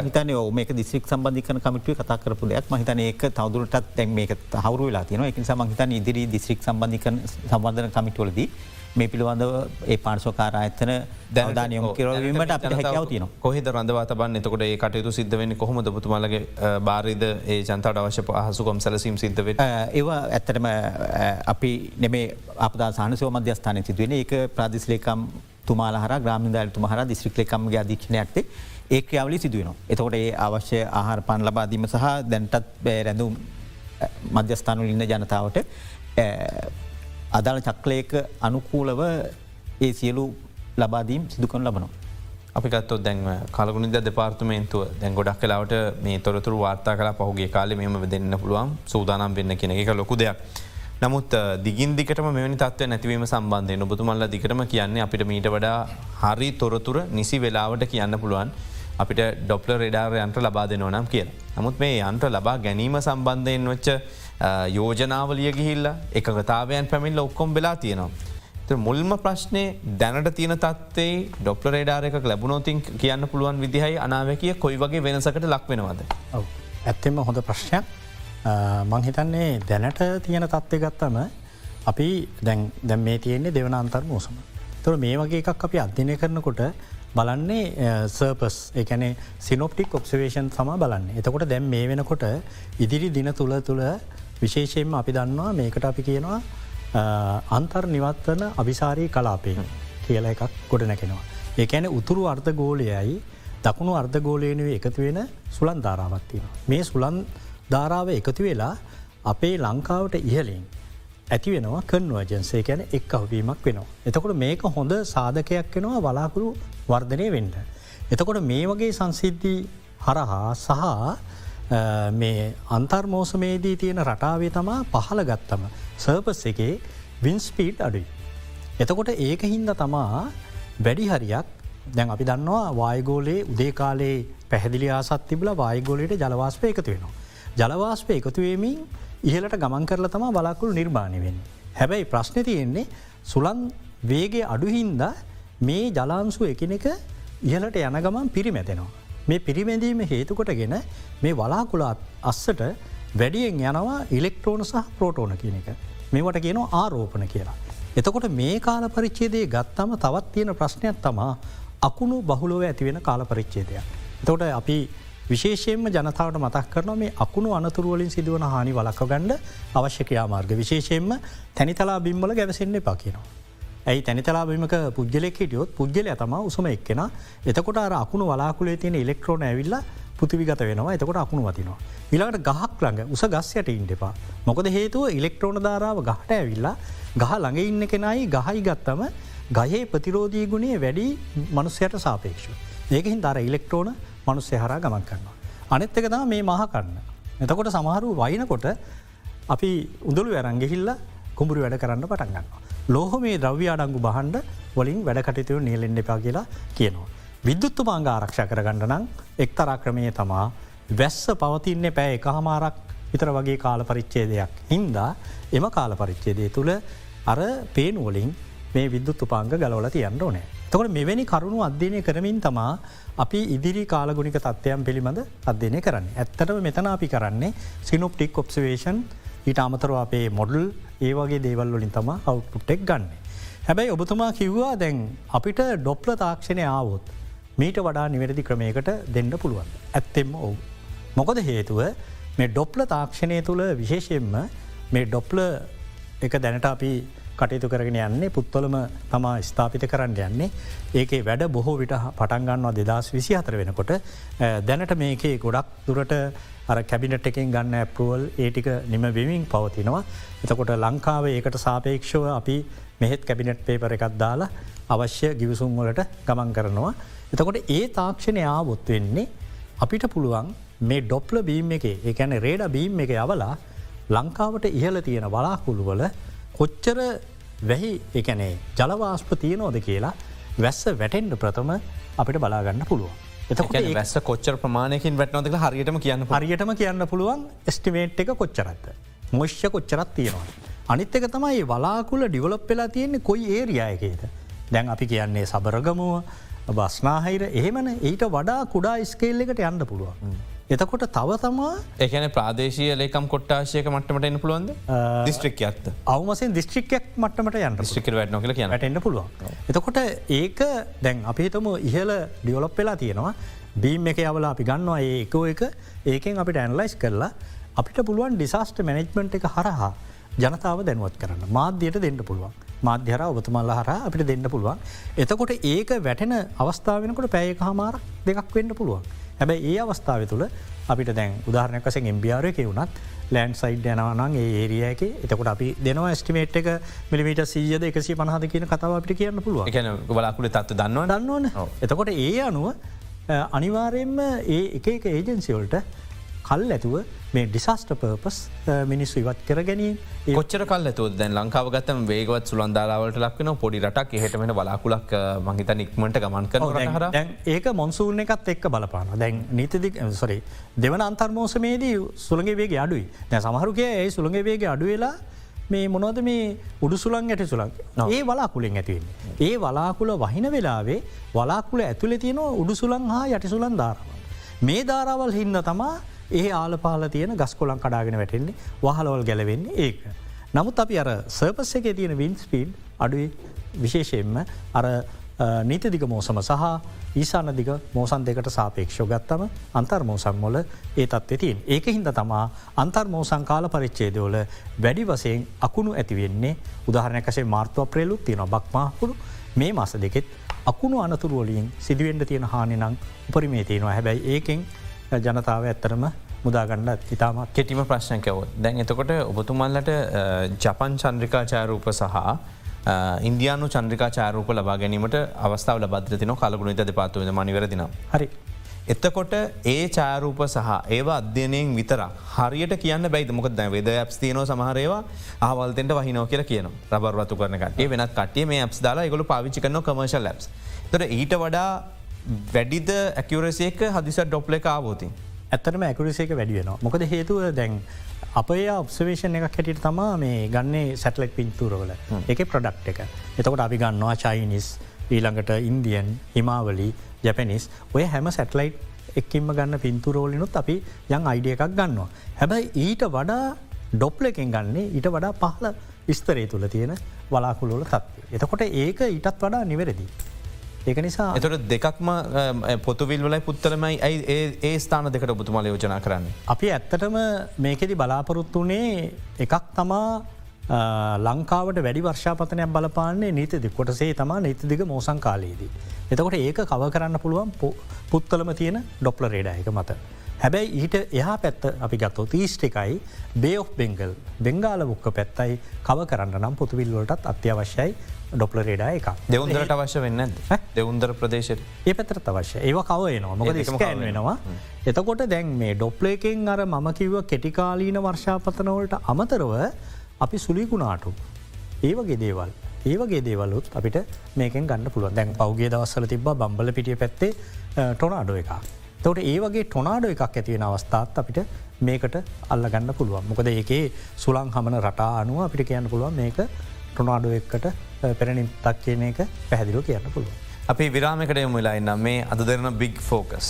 හිතන මේක දිසික් සම්බන්ධිකන කමිටුව කතා කරපු දෙයක්. මහිතන ඒක තවදුරටත් දැන් මේක හවරු වෙලා තියන එක සමහිතන ඉදිරි දිස්ත්‍රික් සම්බන්ධිකන සම්බන්ධන කමිටුවලදී මේ පිළිබඳව ඒ පාර්ශෝකාර අයතන දැවධානයම කිරවීමට අප හැකව තින කොහෙද රඳවා තබන්න? එතකොට ඒ කටයුතු සිද්ධවෙන්න කොහොම දබතුමාලගේ බාරිද ඒ ජනතට අවශ්‍ය පහසුකොම් සැලසීම් සිද්ධව ඒවා ඇත්තටම අපි නෙමේ අපදා සානසව මධ්‍යස්ථානය සිදුවෙන ඒක ප්‍රාදිස්ලේකම් තුමාල හර ග්‍රාමිදාල තුමහර දිස්ත්‍රික්ලකම්ගේ අධීක්ෂණයක්ත්තේ ඒ ක්‍රියාවලි සිදුවන. එතකොට ඒ අවශ්‍ය ආහාර පන් ලබාදීම සහ දැන්ටත් රැඳුම් මධ්‍යස්ථානු ඉන්න ජනතාවට අදාළ චක්ලයක අනුකූලව ඒ සියලු ලබාදීම් සිදුකන ලබනවා. අපිටත් දැන් කලගුණ දෙපාර්තමේන්තුව දැන් ගොඩක් කලාවට මේ තොරතුර වාර්තා කලා පහුගේ කාලෙ මෙම දෙන්න පුළුවන් සූදානම් වෙන්න කෙන එක ලොකු දෙයක්. නමුත් දිගින් දිකටම මෙනි තත්ව නැතිවීම සම්බන්ධය නොබතුමල්ල දිකටම කියන්නේ අපිට මීට වඩා හරි තොරතුර නිසි වෙලාවට කියන්න පුළුවන් අපිට ඩොප්ල රෙඩාරයන්ට ලබා දෙනවනම් කියල. නමුත් මේ යන්ට ලබා ගැනීම සම්බන්ධයෙන් වච්ච යෝජනාවලිය ගිහිල්ල එකගතාවයන් පැමිල්ල ඔක්කොම් වෙලා තියෙනවා. මුල්ම ප්‍රශ්නය දැනට තියන තත්වේ ඩොප්ල රේඩාරක ලැබුණෝතින් කියන්න පුළුවන් විදිහයි අනාවැකිය කොයි වගේ වෙනසකට ලක් වෙනවද. ඇත්තෙම හොඳ ප්‍රශ්නයක් මංහිතන්නේ දැනට තියෙන තත්ත්ය ගත්තම අපි දැන් මේ තියෙන්නේ දෙවන අන්තර් මෝසම. තොර මේ වගේ එකක් අපි අධ්‍යනය කරනකොට බලන්නේ සර්පස් එකනේ සිනොප්ටික් ඔක්සවේෂන් සම බලන්න එතකොට දැම් මේ වෙනකොට ඉදිරි දින තුළ තුළ විශේෂයෙන්ම අපි දන්නවා මේකට අපි කියනවා අන්තර් නිවත්වන අභිසාරී කලාපය කියල එකක් ගොඩ නැකෙනවා. ඒඇන උතුරු අර්ධ ගෝලයයි දකුණු අර්ධ ගෝලයනුව එකතු වෙන සුළන් ධාරාවත්තියෙන. මේ සුළන් ධාරාව එකතු වෙලා අපේ ලංකාවට ඉහලින් ඇති වෙනවා කන්වර්ජන්සේ ගැන එක් අවවීමක් වෙනවා. එතකොට මේක හොඳ සාධකයක් වෙනවා වලාකුරු වර්ධනය වෙන්න. එතකොට මේ වගේ සංසිද්ධී හරහා සහ මේ අන්තර්මෝසමේදී තියෙන රටාවේ තමා පහළ ගත්තම සර්පස් එකේ වින්ස්පීට් අඩුයි. එතකොට ඒක හින්ද තමා වැඩි හරියක් දැන් අපි දන්නවා වායගෝලේ උදේකාලේ පැහැදිලි ආසත් තිබල වායගෝලයට ජලවාස්පය එකතු වෙනවා. ජලවාස්පය එකතුවීමින් ඉහලට ගමන් කරල තම බලාකුල් නිර්මාණය වෙන්. හැබැයි ප්‍රශ්න තියෙන්නේ සුළන් වේගේ අඩුහින්ද මේ ජලාන්සු එකනෙක ඉහලට යන ගමන් පිරිමැතෙනවා. මේ පිරිමැදීම හේතුකොටගෙන මේ වලාකුලාත් අස්සට වැඩියෙන් යනවා ඉලෙක්ට්‍රෝන සහ ප්‍රෝටෝන කියන එක. මේවට කියන ආරෝපන කියලා. එතකොට මේ කාල පරිච්චේදේ ගත්තම තවත් තියෙන ප්‍රශ්නයක් තමා අකුණු බහුලොව ඇතිවෙන කාල පරිච්චේදයක්. එතකොට අපි විශේෂයෙන්ම ජනතාවට මතක් කරන මේ අකුණු අනතුරුවලින් සිදුවන හානි වලක්ක ගණ්ඩ අවශ්‍ය ක්‍රියාමාර්ග විශේෂයෙන්ම තැනිතලා බිම්බල ගැවසෙන්න්නේ පකිනවා. ඇයි තැනිතලාබීමක පුද්ගලෙක් හිටියොත් පුද්ගල තම උසම එක්කෙන එතකොට අර අකුණු වලාකුලේ තියෙන ඉලෙක්ට්‍රෝන ඇවිල්ල පුතිවිගත වෙනවා එතකොට අකුණු වතිනවා. ඉලාට ගහක් ළඟ උස ගස්යට ඉන්ටපා. මොකද හේතුව ඉලෙක්ට්‍රෝන ධාරාව ගහට ඇවිල්ලා ගහ ළඟ ඉන්න කෙනයි ගහයි ගත්තම ගහේ ප්‍රතිරෝධී ගුණේ වැඩි මනුස්සයට සාපේක්ෂ. ඒකහින් දර ඉලෙක්ට්‍රෝන මනුස්සය හරා ගමන් කරනවා. අනෙත් එක දා මේ මහ කරන්න. එතකොට සමහරු වයිනකොට අපි උදළු ඇරංගෙහිල්ල කුඹුරු වැඩ කරන්න පටන්ගන්නවා. ලෝහ මේ ද්‍රව්‍ය අඩංගු බහන්ඩ වලින් වැඩ කටයුතු නියලෙන්ඩ එපා කියලා කියනවා. විද්‍යුත්තු මාංග ආරක්ෂ කරගන්න නම් එක්තරා ක්‍රමය තමා වැස්ස පවතින්නේ පෑ එක හමාරක් විතර වගේ කාල පරිච්චේදයක් හින්දා එම කාල පරිච්චේදය තුළ අර පේනුවලින් මේ විද්‍යුත් උපාංග ගලවල තියන්න ඕනෑ. තකට මෙවැනි කරුණු අධ්‍යනය කරමින් තමා අපි ඉදිරි කාලගුණික තත්වයන් පිළිබඳ අධ්‍යනය කරන්න. ඇත්තටම මෙතන අපි කරන්නේ සිනොප්ටික් ඔප්සවේෂන් ඊට අමතරව අපේ මොඩල් ඒ වගේ දේවල් වලින් තම අවුපුට්ටෙක් ගන්න. හැබැයි ඔබතුමා කිව්වා දැන් අපිට ඩොප්ල තාක්ෂණය ආවොත් මීට වඩා නිවැරදි ක්‍රමයකට දෙන්න පුළුවන්. ඇත්තෙම ඔවු. මොකද හේතුව මේ ඩොප්ල තාක්ෂණය තුළ විශේෂයෙන්ම මේ ඩොප්ල එක දැනට අපි කටයුතු කරගෙන යන්නේ පුත්තොලම තමා ස්ථාපිත කරන්න යන්නේ ඒකේ වැඩ බොහෝ විට පටන්ගන්නවා දෙදස් විසි අතර වෙනකොට දැනට මේකේ ගොඩක් දුරට අර කැබිනට් එකෙන් ගන්න ඇපරුවල් ඒටික නිම වෙමින් පවතිනවා. එතකොට ලංකාව ඒකට සාපේක්ෂව අපි මෙහෙත් කැබිනට් පේපර එකත් දාලා අවශ්‍ය ගිවිසුම් වලට ගමන් කරනවා. එතකොට ඒ තාක්ෂණය ආවොත් වෙන්නේ අපිට පුළුවන් මේ ඩොප්ල බීම් එක ඒැන රේඩ බීම් එක යවලා ලංකාවට ඉහල තියෙන වලාකුළුවල කොච්චර වැහි එකනේ ජලවාස්ප තියනෝද කියලා වැස්ස වැටෙන්ඩ ප්‍රථම අපිට බලාගන්න පුළුවන්. වැස්ස කොච්චර ප්‍රමාණයකින් වැටනොදක හරියටම කියන්න හරියටම කියන්න පුළුවන් ස්ටිමේට් එක කොච්චරත්ත. මොශ්‍ය කොච්චරත් තියෙනවා. අනිත් එක තමයි වලාකුල ඩිවලප් වෙලා තියෙන්නේ කොයි ඒරියායකේද. දැන් අපි කියන්නේ සබරගමුව බස්නාහිර එහෙමන ඊට වඩා කුඩා ස්කේල් එකට යන්න පුළුවන්. එතකොට තව තමා? එකන ප්‍රාදේශය ලේකම් කොට්ටාශයක මටමට එන්න පුළුවන්ද? දිස්ත්‍රික් ඇත්ත. අවමසෙන් දිස්ත්‍රික්යක් මටමට යන්න ස්ටික වැටන කියල කියන්න එන්න පුළුවන්. එතකොට ඒක දැන් අපිතම ඉහල ඩියවලොප් වෙලා තියෙනවා. බීම් එක අවලා අපි ගන්නවා ඒ එකෝ එක. ඒකෙන් අපිට ඇන්ලයිස් කරලා අපිට පුළුවන් ඩිසාස්ට මැනෙජ්මන්ට් එක හරහා ජනතාව දැනුවත් කරන්න. මාධ්‍යයට දෙන්න පුළුවන්. මාධ්‍යර ඔබතුමල්ල හර අපිට දෙන්න පුළුවන්. එතකොට ඒක වැටෙන අවස්ථාවනකට පැයක හමාරක් දෙකක් වෙන්න පුළුවන්. හැබැයි ඒ අවස්ථාව තුළ අපිට දැන් උදාහරණයක් වසෙන් එම්බියාරයක වුණත් ලෑන්් සයිඩ් යනවනන් ඒ ඒරියක එතකොට අපි දෙනවා ස්ටිමේට් එක මිලිමිට සීයද එකසි පහද කියන කතාව අපිට කියන්න පුළුව ගැන වලාකුල තත්ව දන්නවා දන්නවන. එතකොට ඒ අනුව අනිවාරයෙන්ම ඒ එක එක ඒජන්සිවල්ට කල් ඇතුව මේ ඩිසාස්ට පර්පස් මිනිස්සු ඉවත් කර ගැනීම කොච්චර කල් ඇතු දැන් ලංකාව ගතම වේගවත් සුළන්දාලාවලට ලක්වන පොඩි රටක් එහටමෙන බලාකුලක් මහිත නික්මට ගමන් කර ඒක මොන්සූර්න එකත් එක්ක බලපාන දැන් නීතිදික් සොරේ දෙවන අන්තර්මෝසමේදී සුළගේ වේගේ අඩුයි. දැ සමහරුකය ඒ සුළගේ වේගේ අඩුවෙලා මේ මොනොද මේ උඩු සුළන් ඇට සුළන් ඒ වලාකුලෙන් ඇතිවෙන්. ඒ වලාකුල වහින වෙලාවේ වලාකුල ඇතුළ තියෙනවා උඩු සුළන් හා යටි සුළන් ධාරව. මේ ධාරවල් හින්න තමා ඒ ආලපාල තියෙන ගස් කොලන් කඩාගෙන වැටෙන්නේ වහලවල් ගැලවෙන්නේ ඒක. නමුත් අපි අර සර්පස් එක තියෙන වින් ස්පීඩ් අඩුයි විශේෂයෙන්ම අර නීතිදික මෝසම සහ ඊසාන දිග මෝසන් දෙකට සාපේක්ෂෝ ගත්තම අන්තර්මෝසන් මොල ඒ තත්ව තින්. ඒක හින්ද තමා අන්තර්මෝසං කාල පරිච්චේදවල වැඩි වසයෙන් අකුණු ඇතිවෙන්නේ උදාහරණයකසේ මාර්තුව ප්‍රේලුත් තියෙන බක්මාහුණු මේ මස දෙකෙත් අකුණු අනතුරුවලින් සිදුවෙන්ට තියෙන හානි නං උපරිමේ තියෙනවා හැබැයි ඒකෙන් ජනතාව ඇත්තරම මුදාගන්න ඉතාම කෙටිම ප්‍රශ්නකවෝ දැන් එතකොට ඔබතුමල්ලට ජපන් චන්ද්‍රිකා චාරූප සහ ඉන්දයානු චන්ද්‍රිකා චාරූප ලබා ගැනීමට අවස්ථාව ලබද්‍රතින කලගුණ ද පාත්තුවද මනිවරදින. හරි. එතකොට ඒ චාරූප සහ ඒවා අධ්‍යනයෙන් විතර හරියට කියන්න බැයි මොකද වෙද ඇප් තියන සමහරේවා ආවල්තෙන්ට වහිනෝ කියල කියන රබරවතු කරනකට ඒ වෙනත් කටිය මේ ඇප් දාලා ගොල පාවිචි කරන කමර්ශල් ලැබ් තොට ඊට වඩා වැඩිද ඇකිවරසේක හදිස ඩොප්ල කාවෝතින්. ඇත්තටම ඇකුරසේක වැඩි වෙනවා මොකද හේතුව දැන් අපේ ඔබ්සවේෂන් එකක් හැටියට තමා මේ ගන්නේ සැටලෙක් පින්තුරවල එක ප්‍රඩක්් එක. එතකොට අපි ගන්නවා චයිනිස් ඊළඟට ඉන්දියන් හිමාවලි ජැපනිස් ඔය හැම සැටලයිට් එක්කින්ම ගන්න පින්තුරෝලිනුත් අපි යං අයිඩිය එකක් ගන්නවා. හැබැයි ඊට වඩා ඩොප්ල එකෙන් ගන්නේ ඊට වඩා පහල විස්තරේ තුළ තියෙන වලාකුළුල තත්වේ. එතකොට ඒක ඊටත් වඩා නිවැරදි. ඒක නිසා එතට දෙකක්ම පොතුවිල්වලයි පුත්තරමයි ඇයි ඒ ස්ථාන දෙකට ඔබතුමල යෝජනා කරන්න. අපි ඇත්තටම මේකෙදි බලාපොරොත්තු වනේ එකක් තමා ලංකාවට වැඩි වර්ෂාපතනයක් බලපාන්නේ නීතිදි කොටසේ තමා නීතිදික මෝසං කාලයේදී. එතකොට ඒක කව කරන්න පුළුවන් පුත්තලම තියෙන ඩොප්ල රේඩයක මත. හැබැයි ඊට එහා පැත්ත අපි ගත්තෝ තීස්ට එකයි බේ ඔ් බෙංගල් බෙංගාල බුක්ක පැත්තයි කව කරන්න නම් පොතුවිල්වලටත් අත්‍යවශ්‍යයි ඩොප්ල රේඩා එක දෙවුන්දරට අවශ්‍ය වෙන්න දෙවුන්දර ප්‍රදේශයට ඒ පැතරත් අවශ්‍ය ඒ කවයනවා මොකද ස්කෑන් වෙනවා? එතකොට දැන් මේ ඩොප්ලේකෙන් අර මම කිව්ව කෙටිකාලීන වර්ෂාපතනවලට අමතරව අපි සුලිකුණාටු ඒවගේ දේවල්. ඒවගේ දේවලුත් අපිට මේකෙන් ගන්න පුළුව දැන් පෞගේ දවස්සල තිබ බම්බල පිටිය පැත්තේ ටොනාඩෝ එක. තවට ඒ වගේ ටොනාඩෝ එකක් ඇතිවෙන අවස්ථාත් අපිට මේකට අල්ල ගන්න පුළුවන්. මොකද ඒකේ සුළං හමන රටා අනුව අපිට කියන්න පුළුවන් මේක ටොනාඩෝ එක්කට පෙරණින් තක් කියන එක පැහැදිලු කියන්න පුළුව. අපි විරාමකට යමුලා නම් මේ අද දෙරන බිග් ෆෝකස්.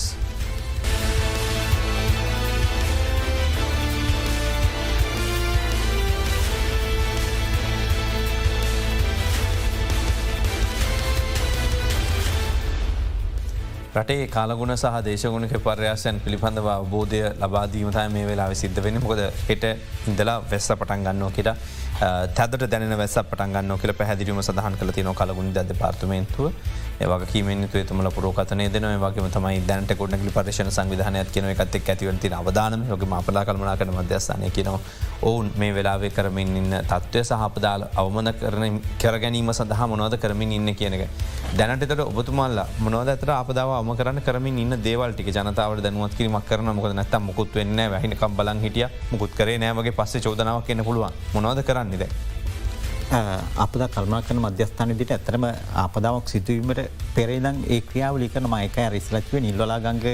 රටේ කාලගුණ සහ දේශගුණක පර්යාසයන් පිළිබඳව අවබෝධය ලබාදීමතයි මේ වෙලා සිද්ධ වෙන මොකද හෙට ඉඳලා වෙස්ස පටන් ගන්නෝ කියට තැදට දැන වැස පටන්ගන්න කියල පැහැදිරීම සඳහන් කළ තින කලගුණ ද පාර්තමේන්තුව ඒවගේ කීමෙන්තු තුමල පුරෝකතනය දෙන වගේ තමයි දැනට කොඩනගලි පර්ශණ සංවිධානයක් කියන එකත් ඇතිවති අවදානම යොක අපලා කල්මනා කන මධ්‍යස්ථානය කියනවා. ඔවුන් මේ වෙලාවේ කරමින් ඉන්න තත්ත්වය සහපදාල අවමන කරන කරගැනීම සඳහා මොනවද කරමින් ඉන්න කියනක. දැනටට ඔබතුමල්ලා මොනවද ඇතර අපදාව අම කරන්න කරමින් ඉන්න දේවල්ටික ජනතාවට දැනුවත් කිරීමක් කරන මොකද නැත්තම් මුකුත් වෙන්න වැහිනකම් බලන් හිටිය මුකුත් කරේ නෑවගේ පස්සේ චෝදනාවක් කියන්න පුළුවන් මොනවද කරන්නේද. අපද කල්මනා කන මධ්‍යස්ථානදිට ඇතරම ආපදාවක් සිදුවීමට පෙරේදන් ඒ ක්‍රියාවලි කරන මයක රිස්ලච්ව නිල්ලලාගංග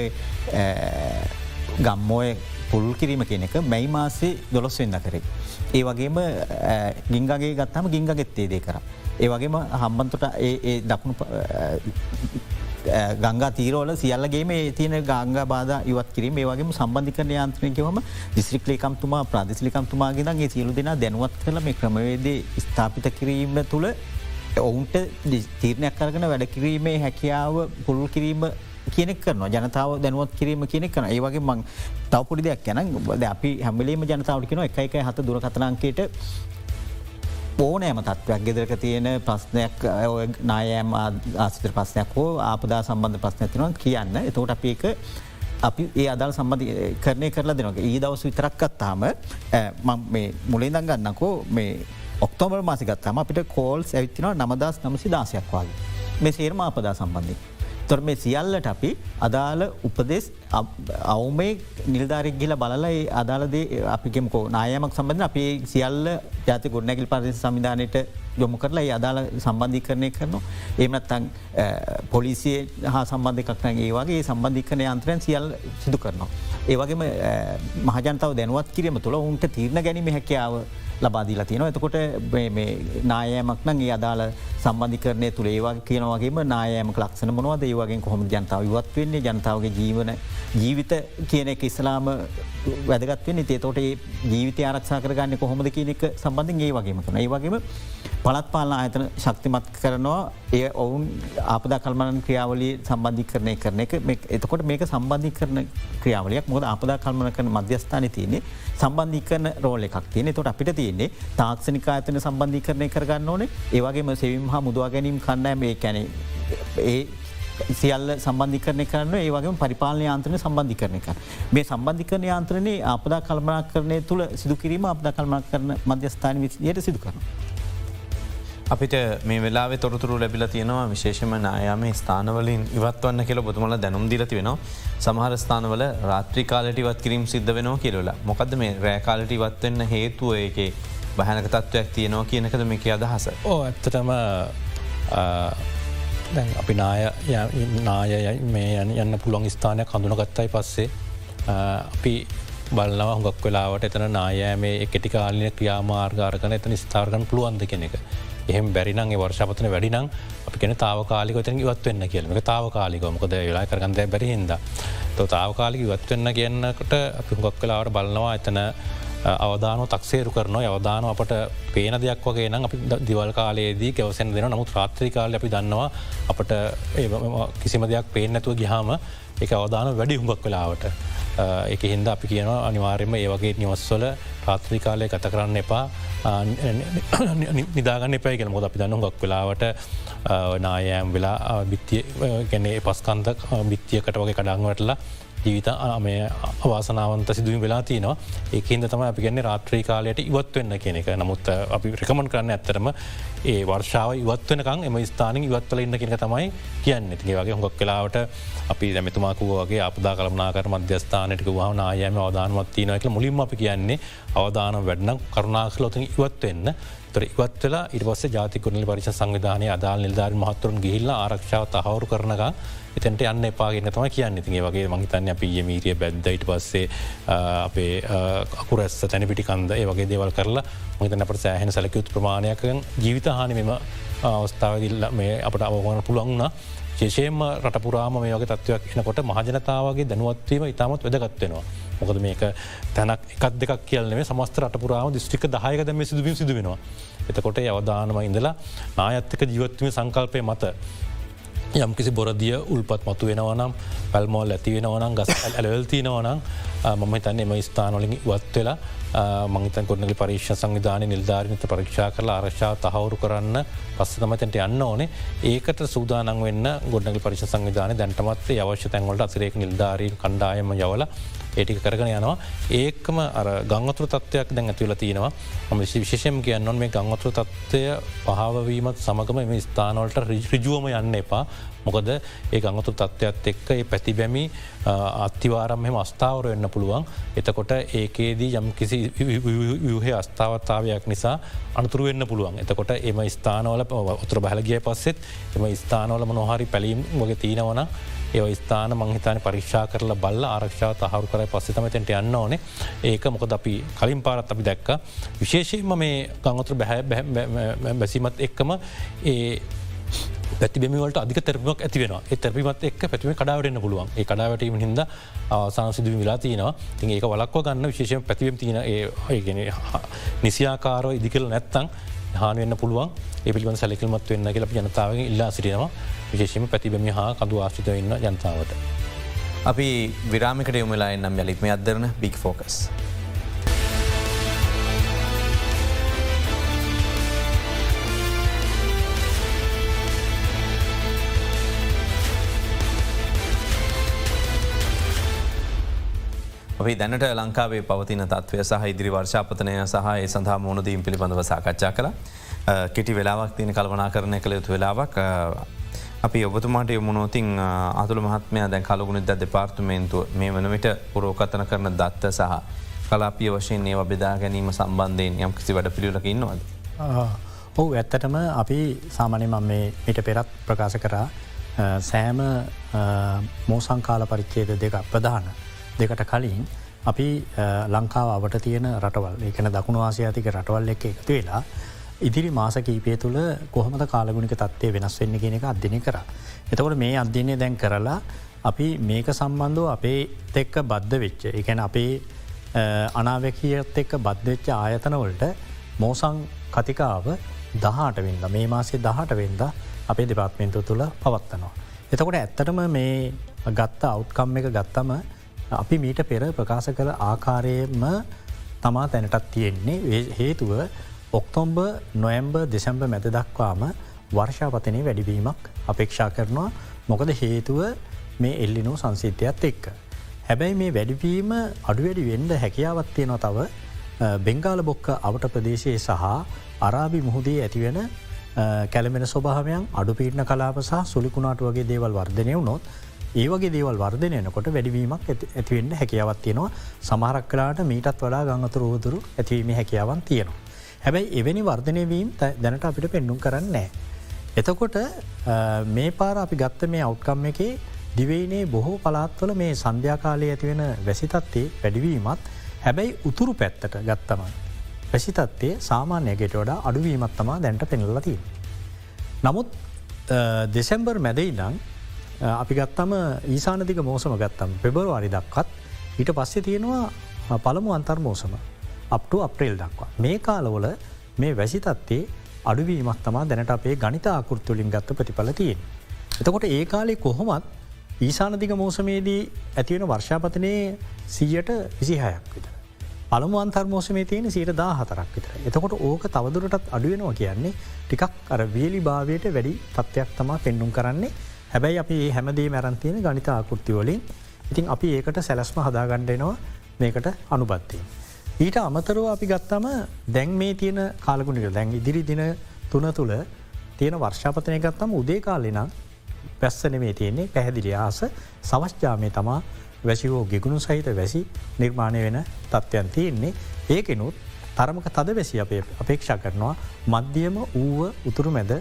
ගම්මෝය පුල් කිරීම කියන එක මැයි මාසේ දොළොස් වෙන්න කරේ. ඒ වගේම ගිංගගේ ගත්තම ගිංගගෙත්තේදේ කර. ඒ වගේම හම්බන්තොට ඒ දකුණු ගංගා තීරෝල සියල්ලගේ මේ තියෙන ගංග බාධ ඉවත් කිරීම. ඒ වගේම සම්බන්ධිකරන යන්ත්‍රනයකවම දිස්ත්‍රික්ලේකම්තුමා ප්‍රදේශලිකම්තුමාගෙනගේ සියලු දෙනා දැනුවත් කළ මේ ක්‍රමවේදේ ස්ථාපිත කිරීම තුළ ඔවුන්ට තීරණයක් කරගෙන වැඩ කිරීමේ හැකියාව පුළුල් කිරීම කියනෙක් කරන ජනතාව දැනුවත් කිරීම කියනෙක් කන ඒවගේ මං තවපුඩි දෙයක් යන අපි හැමලීම ජනතාවට කියෙන එක එක හත දුරකතනන්කේට ඕනෑම තත්වයක් ගෙදරක තියෙන ප්‍රශ්නයක් නායෑම් ආසිතර ප්‍රශ්නයක් හෝ ආපදා සම්බන්ධ ප්‍රශ්න ඇතිනවා කියන්න. එතෝට අපි එක අපි ඒ අදල් සම්බධ කරණය කරලා දෙනක ඒ දවස විතරක්කත්තාම මුලින් දගන්නකෝ මේ ඔක්තෝබර් මාසිගත්තම අපිට කෝල්ස් ඇවිත්තිනවා නමදස් නමසි දාසයක් වගේ. මේ සේර්ම ආපදා සම්බන්ධී තොර මේ සියල්ලට අපි අදාළ උපදෙස් අවුමේ නිල්ධාරක් ගිල බලලයි අදාලදේ අපිගෙමකෝ නායමක් සම්බඳධ අපේ සියල්ල ජාති ගොඩනැගිල් පරිසි සමිධානයට යොමු කරලා අදාළ සම්බන්ධි කරණය කරනවා. ඒමනත්තන් පොලිසිය හා සම්බන්ධකක්න ඒ වගේ සම්බන්ධිකන යන්ත්‍රයන් සියල් සිදු කරනවා. ඒවගේම මහජනතාව දැනුවත් කිරීම තුළ උන්ට තීරණ ගැනීම හැකියාව ලබාදීලා තියෙන එතකොට නායෑමක් නං ඒ අදාළ සම්බන්ධිකරණය තුළ ඒවා කියනවගේම නායෑම ලක්ෂණ මොනවද? ඒවගේ කොහොම ජනතාව ඉවත් වෙන්නේ? ජනතාවගේ ජීවන ජීවිත කියන එක ඉස්ලාම වැදගත්වෙන්නේ තේතෝට ජීවිත ආරක්ෂා කරගන්න කොහොමද කියන එක සම්බන්ධින් ඒ වගේම කන ඒ වගේම පළත් පාලන ආයතන ශක්තිමත් කරනවා. ඒ ඔවුන් ආපද කල්මන ක්‍රියාවලි සම්බන්ධි කරණය කරන එක. එතකොට මේක සම්බන්ධි කරන ක්‍රියාවලයක්. මොද අපදා කල්මන කරන මධ්‍යස්ථාන තියන්නේ සම්බන්ධි කරන රෝල එකක් තියනෙ තොට අපිට තියෙන්නේ තාක්ෂණික අතන සම්බන්ධි කරණය කරගන්න ඕන. ඒවගේම සෙවිම් හා මුදවා ගැනීම් කණ්ඩෑ මේ කැනෙ ඒ සියල්ල සම්බන්ධි කරන කරන්න ඒවගේ පරිපාලන යාන්ත්‍රන සම්බන්ධි කරන එක. මේ සම්බන්ධි කරන යාන්ත්‍රනයේ අපදා කල්මනා කරණය තුළ සිදු කිරීම අපදා කල්මනා කරන මධ්‍යස්ථාන විසියට සිදු කරන. අපිට මේ වෙලා තොරතුරු ලැබිල තියෙනවා විශේෂම නායාම ස්ථානවලින් ඉවත්වන්න කියල බොතුමල දැනුම් දිලති වෙනවා සමහර ස්ථානවල රාත්‍රී කාලට ඉවත් කිරීම සිද්ධ වෙනවා කියලලා. මොකද මේ රෑකාලට ඉවත්වන්න හේතුව? ඒකේ භයනක තත්ත්වයක් තියෙනවා කියනකද මේක අදහස. ඕ ඇත්තටම අපි නාය නාය මේ යන්න පුළොන් ස්ථානයක් හඳුනගත්තයි පස්සේ. අපි බලව හොඟක් වෙලාවට එතන නායෑ මේ එකටිකාලන ක්‍රියාමාර්ගාරකන එතන ස්ථාර්ගන පුළුවන්ද කෙනෙ එක. එහෙම බැරිනගේ වර්ෂපතන වැඩිනම් අපි කෙන තාවකාලික තැන ඉවත්වන්න කියලම තාවකාලිකමකද වෙලා කරගන්ද බැරිහින්ද. තො තාවකාලික ඉවත්වන්න කියන්නකට අපි හුගක් කලාවට බලනවා එතන අවදාන තක්සේරු කරන අවදාන අපට පේන දෙයක් වගේ නම් අපි දිවල් කාලයේදී කවසෙන් දෙන නමුත් රාත්‍රී කාල අපි දන්නවා අපට කිසිම දෙයක් පේනැතුව ගිහාම එක අවදාන වැඩි හුඟක් වෙලාවට. එක හින්ද අපි කියනවා අනිවාර්යම ඒ වගේ නිවස්වල රාත්‍රී කාලය ගත කරන්න එපා. නිදාගන්න එපයි ගෙන මොද අපි දන්න ගක් වෙලාවට නායෑම් වෙලා බිත්තිය ගැනේ පස්කන්ද බිත්තියකට වගේ කඩංවටලා ජීවිත මේ අවාසනාවන්ත සිදුවීම වෙලා තියනවා. ඒකන්ද තම අපි ගැන්නේ රාත්‍රී කාලයට ඉවත්වවෙන්න කියන එක. නමුත් අපි රකමන් කරන්න ඇත්තරම ඒ වර්ෂාව ඉවත්වනකං එම ස්ථානින් ඉවත්වල ඉන්න කෙන තමයි කියන්න. තිගේ වගේ හොඟක් කලාවට අපි දැමතුමාකුවගේ අපදා කළමනාකර මධ්‍යස්ථානටක වහ නායම අවධානමත් තියනක මුලින්ම අපි කියන්නේ අවධානම් වැඩනම් කරුණාකලොතින් ඉවත්වවෙන්න තොර ඉවත්වලා ඉරිවස ජාතිකුණලි පරිශ සංවිධානය අදාල් නිල්ධාර මහත්තුරුන් ගිහිල්ලා ආරක්ෂාව තහවරු කරනක එතැට යන්න එපාගෙන තම කියන්න තිගේ වගේ මහිතන්න අප මීරිය බැද්දයිට පස්සේ අපේ අකුරැස්ස තැන පිටිකන්ද ඒ වගේ දේවල් කරලා මහිතන අපට සෑහෙන සැලකයුත් ප්‍රමාණයක ජීවිත හානි මෙම අවස්ථාවදිල්ල මේ අපට අවගන පුළුවන්න්න ශේෂයෙන්ම රටපුරාම මේ වගේ තත්වයක් එනකොට මහජනතාවගේ දැනුවත්වීම ඉතාමත් වැදගත්වෙනවා. මොකද මේක තැනක් එකක් දෙක් කියලනේ සමස්ත රටපුරාම දිස්ටික දහයක දැම සිදුවීම සිදුවෙනවා. එතකොට අවධානම ඉඳලා නායත්තක ජීවත්වීම සංකල්පය මත යම් කිසි බොරදිය උල්පත් මතු වෙනවනම් පැල්මෝල් ඇති වෙනවනම් ගස් ඇලවල්තිනවනම් මම තන්නේ එම ස්ථානොලින් වත් වෙලා මංතන් කොන්නග පරීක්ෂ සංවිධාන නිල්ධාරනත පරීක්ෂා කරලා ආරක්ෂාව තහවුරු කරන්න පස්ස තමතැට යන්න ඕනේ ඒකට සූදානන් වෙන්න ගොඩනග පරිශ සංවිධාන දැන්ටමත් අවශ්‍ය තැන්වලට අසිරේක නිල්ධාරීන් කණ්ඩායම යවල ඒටික කරගෙන යනවා ඒකම අර ගංවතුර තත්වයක් දැන් ඇතිවල තියෙනවා ම විශේෂම් කියන්නොන් මේ ගංවතුර තත්වය පහවවීමත් සමගම එම ස්ථානවලට රිජුවම යන්න එපා මොකද ඒ ගංගතු තත්ත්වයක් එක්ක ඒ පැතිබැමි අත්තිවාරම් මෙම අස්ථාවර වෙන්න පුළුවන්. එතකොට ඒකේදී යම් කිසි වහේ අස්ථාවත්තාවයක් නිසා අනතුරු වෙන්න පුළුවන්. එතකොට එම ස්ථානවල උතුර බැලගිය පස්සෙත් එම ස්ථානවල මොනොහරි පැලීම් වගේ තියෙනවන ඒ ස්ථාන මංහිතාන පරික්ෂා කරල බල්ල ආරක්ෂාව තහරු කරයි පස්සතමතෙන්ට යන්න ඕනේ. ඒක මොකද අපි කලින් පාරත් අපි දැක්ක. විශේෂයෙන්ම මේ ගංගතුර බැහැ බැසිමත් එක්කම ඒ පැතිබෙමවලට අධික තැරපමක් ඇති වෙන තැරපිමත් එක් පැතිම කඩාවටන්න පුළුවන්. ඒ කඩාවටීම හිද සාසිදුව වෙලා තියනවා. ති ඒක වලක්ව ගන්න විශේෂය පැතිවම් තියන ඒගෙන නිසියාකාරෝ ඉදිකල නැත්තං හානුවෙන්න්න පුළුවන්. ඒ පිළිබඳ සැලකිල්මත් වෙන්න කියල ජනතාවගේ ඉල්ලා සිටියනවා විශේෂම පැතිබෙම හා කඳු ආශ්ිත වෙන්න ජනතාවට. අපි විරාමිකට යොමලා එන්නම් යලිත්ම අදරන බික් ෆෝකස්. අපි දැනට ලංකාවේ පවතින තත්වය සහ ඉදිරි වර්ෂාපතනය සහ සඳහා මුණදීම් පිළිබඳව සාකච්ඡා කළ. කෙටි වෙලාවක් තියෙන කල්වනා කරණය කළ යුතු වෙලාවක්. අපි ඔබතුමාට යමුණෝතින් අතුළ මහත්මය දැන් කලගුණ ද දෙපාර්තුමේන්තුව මේ වන විට පුරෝකතන කරන දත්ත සහ කලාපිය වශයෙන් ඒව බෙදා ගැනීම සම්බන්ධයෙන් යම් කිසි වැඩ පිළිලක ඉන්නවද. ඔහු ඇත්තටම අපි සාමනයම මේ මිට පෙරත් ප්‍රකාශ කරා. සෑම මෝසංකාල පරිච්චේද දෙක ප්‍රධාන. දෙකට කලින් අපි ලංකාව අවට තියෙන රටවල් එකන දකුණු ආසියාතික රටවල් එක එකතු වෙලා ඉදිරි මාස කීපය තුළ කොහමද කාලගුණික තත්වය වෙනස් වෙන්න කියෙන එක අධ්‍යනය කර. එතකොට මේ අධ්‍යනය දැන් කරලා අපි මේක සම්බන්ධව අපේ එක්ක බද්ධ වෙච්ච එකැන අපේ අනාවැකියත් එක්ක බද්ධවෙච්ච ආයතනවලට මෝසං කතිකාව දහට වෙන්ද මේ මාසේ දහට වෙන්ද අපේ දෙපාත්මෙන්තු තුළ පවත්වනවා. එතකොට ඇත්තටම මේ ගත්ත අවුත්කම් එක ගත්තම අපි මීට පෙර ප්‍රකාශ කළ ආකාරයම තමා තැනටත් තියෙන්නේ. හේතුව ඔක්තොම්බ නොයම්බ දෙසැම්බ මැද දක්වාම වර්ෂාපතනය වැඩිවීමක් අපේක්ෂා කරනවා. මොකද හේතුව මේ එල්ලිනෝ සංසිද්ධයක්ත් එක්ක. හැබැයි මේ වැඩිවීම අඩුවැඩි වෙන්ඩ හැකියාවත් තියෙනවා තව. බෙංගාල බොක්ක අවට ප්‍රදේශයේ සහ අරාබි මුහුදේ ඇතිවෙන කැළමෙන ස්වභාවයන් අඩුපීටන කලාප සහ සුලිකුණාට වගේ දේවල් වර්ධනය වුණොත් ඒවගේ දේවල් වර්ධනයනකොට වැඩිවීමක් ඇතිවෙන්න හැකියාවත් තියෙනවා සමහරක් කලාට මීටත් වඩා ගංගතු රෝදුරු ඇතිවීම හැකියාවන් තියෙනවා. හැබැයි එවැනි වර්ධනයවීම් දැනට අපිට පෙන්නුම් කරන්නේ. එතකොට මේ පාර අපි ගත්ත මේ අවට්කම් එකේ දිවයිනේ බොහෝ පලාත්වල මේ සන්ධ්‍යාකාලය ඇතිවෙන වැසිතත්වේ වැඩිවීමත් හැබැයි උතුරු පැත්තට ගත්තම. වැසිතත්වේ සාමාන්‍යයට වඩා අඩුවීමත් තමා දැන්ට පෙනල්ලතිී. නමුත් දෙසැම්බර් මැදයිනම් අපි ගත්තම ඊසානතික මෝසම ගත්තම් පෙබරවාරි දක්කත් ඊට පස්සේ තියෙනවා පළමු අන්තර් මෝසම අප්ට අප්‍රේල් දක්වා. මේ කාලවල මේ වැසිතත්වේ අඩුවීමක් තමා දැනට අපේ ගනිත ආකෘත්තුලින් ගත්ත ප්‍රතිඵල තියෙන්. එතකොට ඒ කාලේ කොහොමත් ඊසානදික මෝසමේදී ඇතිවෙන වර්ෂාපතනයේ සීයට විසිහයක් විතර. පළමු අන්තර්මෝසමේ තියෙන සීට දා හතරක් විතර. එතකොට ඕක තවදුරටත් අඩුවෙනවා කියන්නේ ටිකක් අර වේලි භාවයට වැඩි තත්ත්වයක් තමා පෙන්නුම් කරන්නේ හැබැයි අපි හැමදේ මැරන්තියෙන ගනිත ආකෘතිවලින් ඉතින් අපි ඒකට සැලස්ම හදාගණ්ඩෙනවා මේකට අනුබත්තිය. ඊට අමතරව අපි ගත්තම දැන් මේ තියෙන කාලගුණික දැන් ඉදිරි දින තුන තුළ තියෙන වර්ෂාපතනය ගත්තම උදේ කාලෙනම් පැස්සන මේ තියෙන්නේ පැහැදිලි ආස සවස්්ජාමය තමා වැසිවෝ ගෙගුණු සහිත වැසි නිර්මාණය වෙන තත්ත්වයන් තියෙන්නේ. ඒකෙනුත් තරමක තද වැසි අපේ අපේක්ෂා කරනවා. මධ්‍යම ඌව උතුරු මැද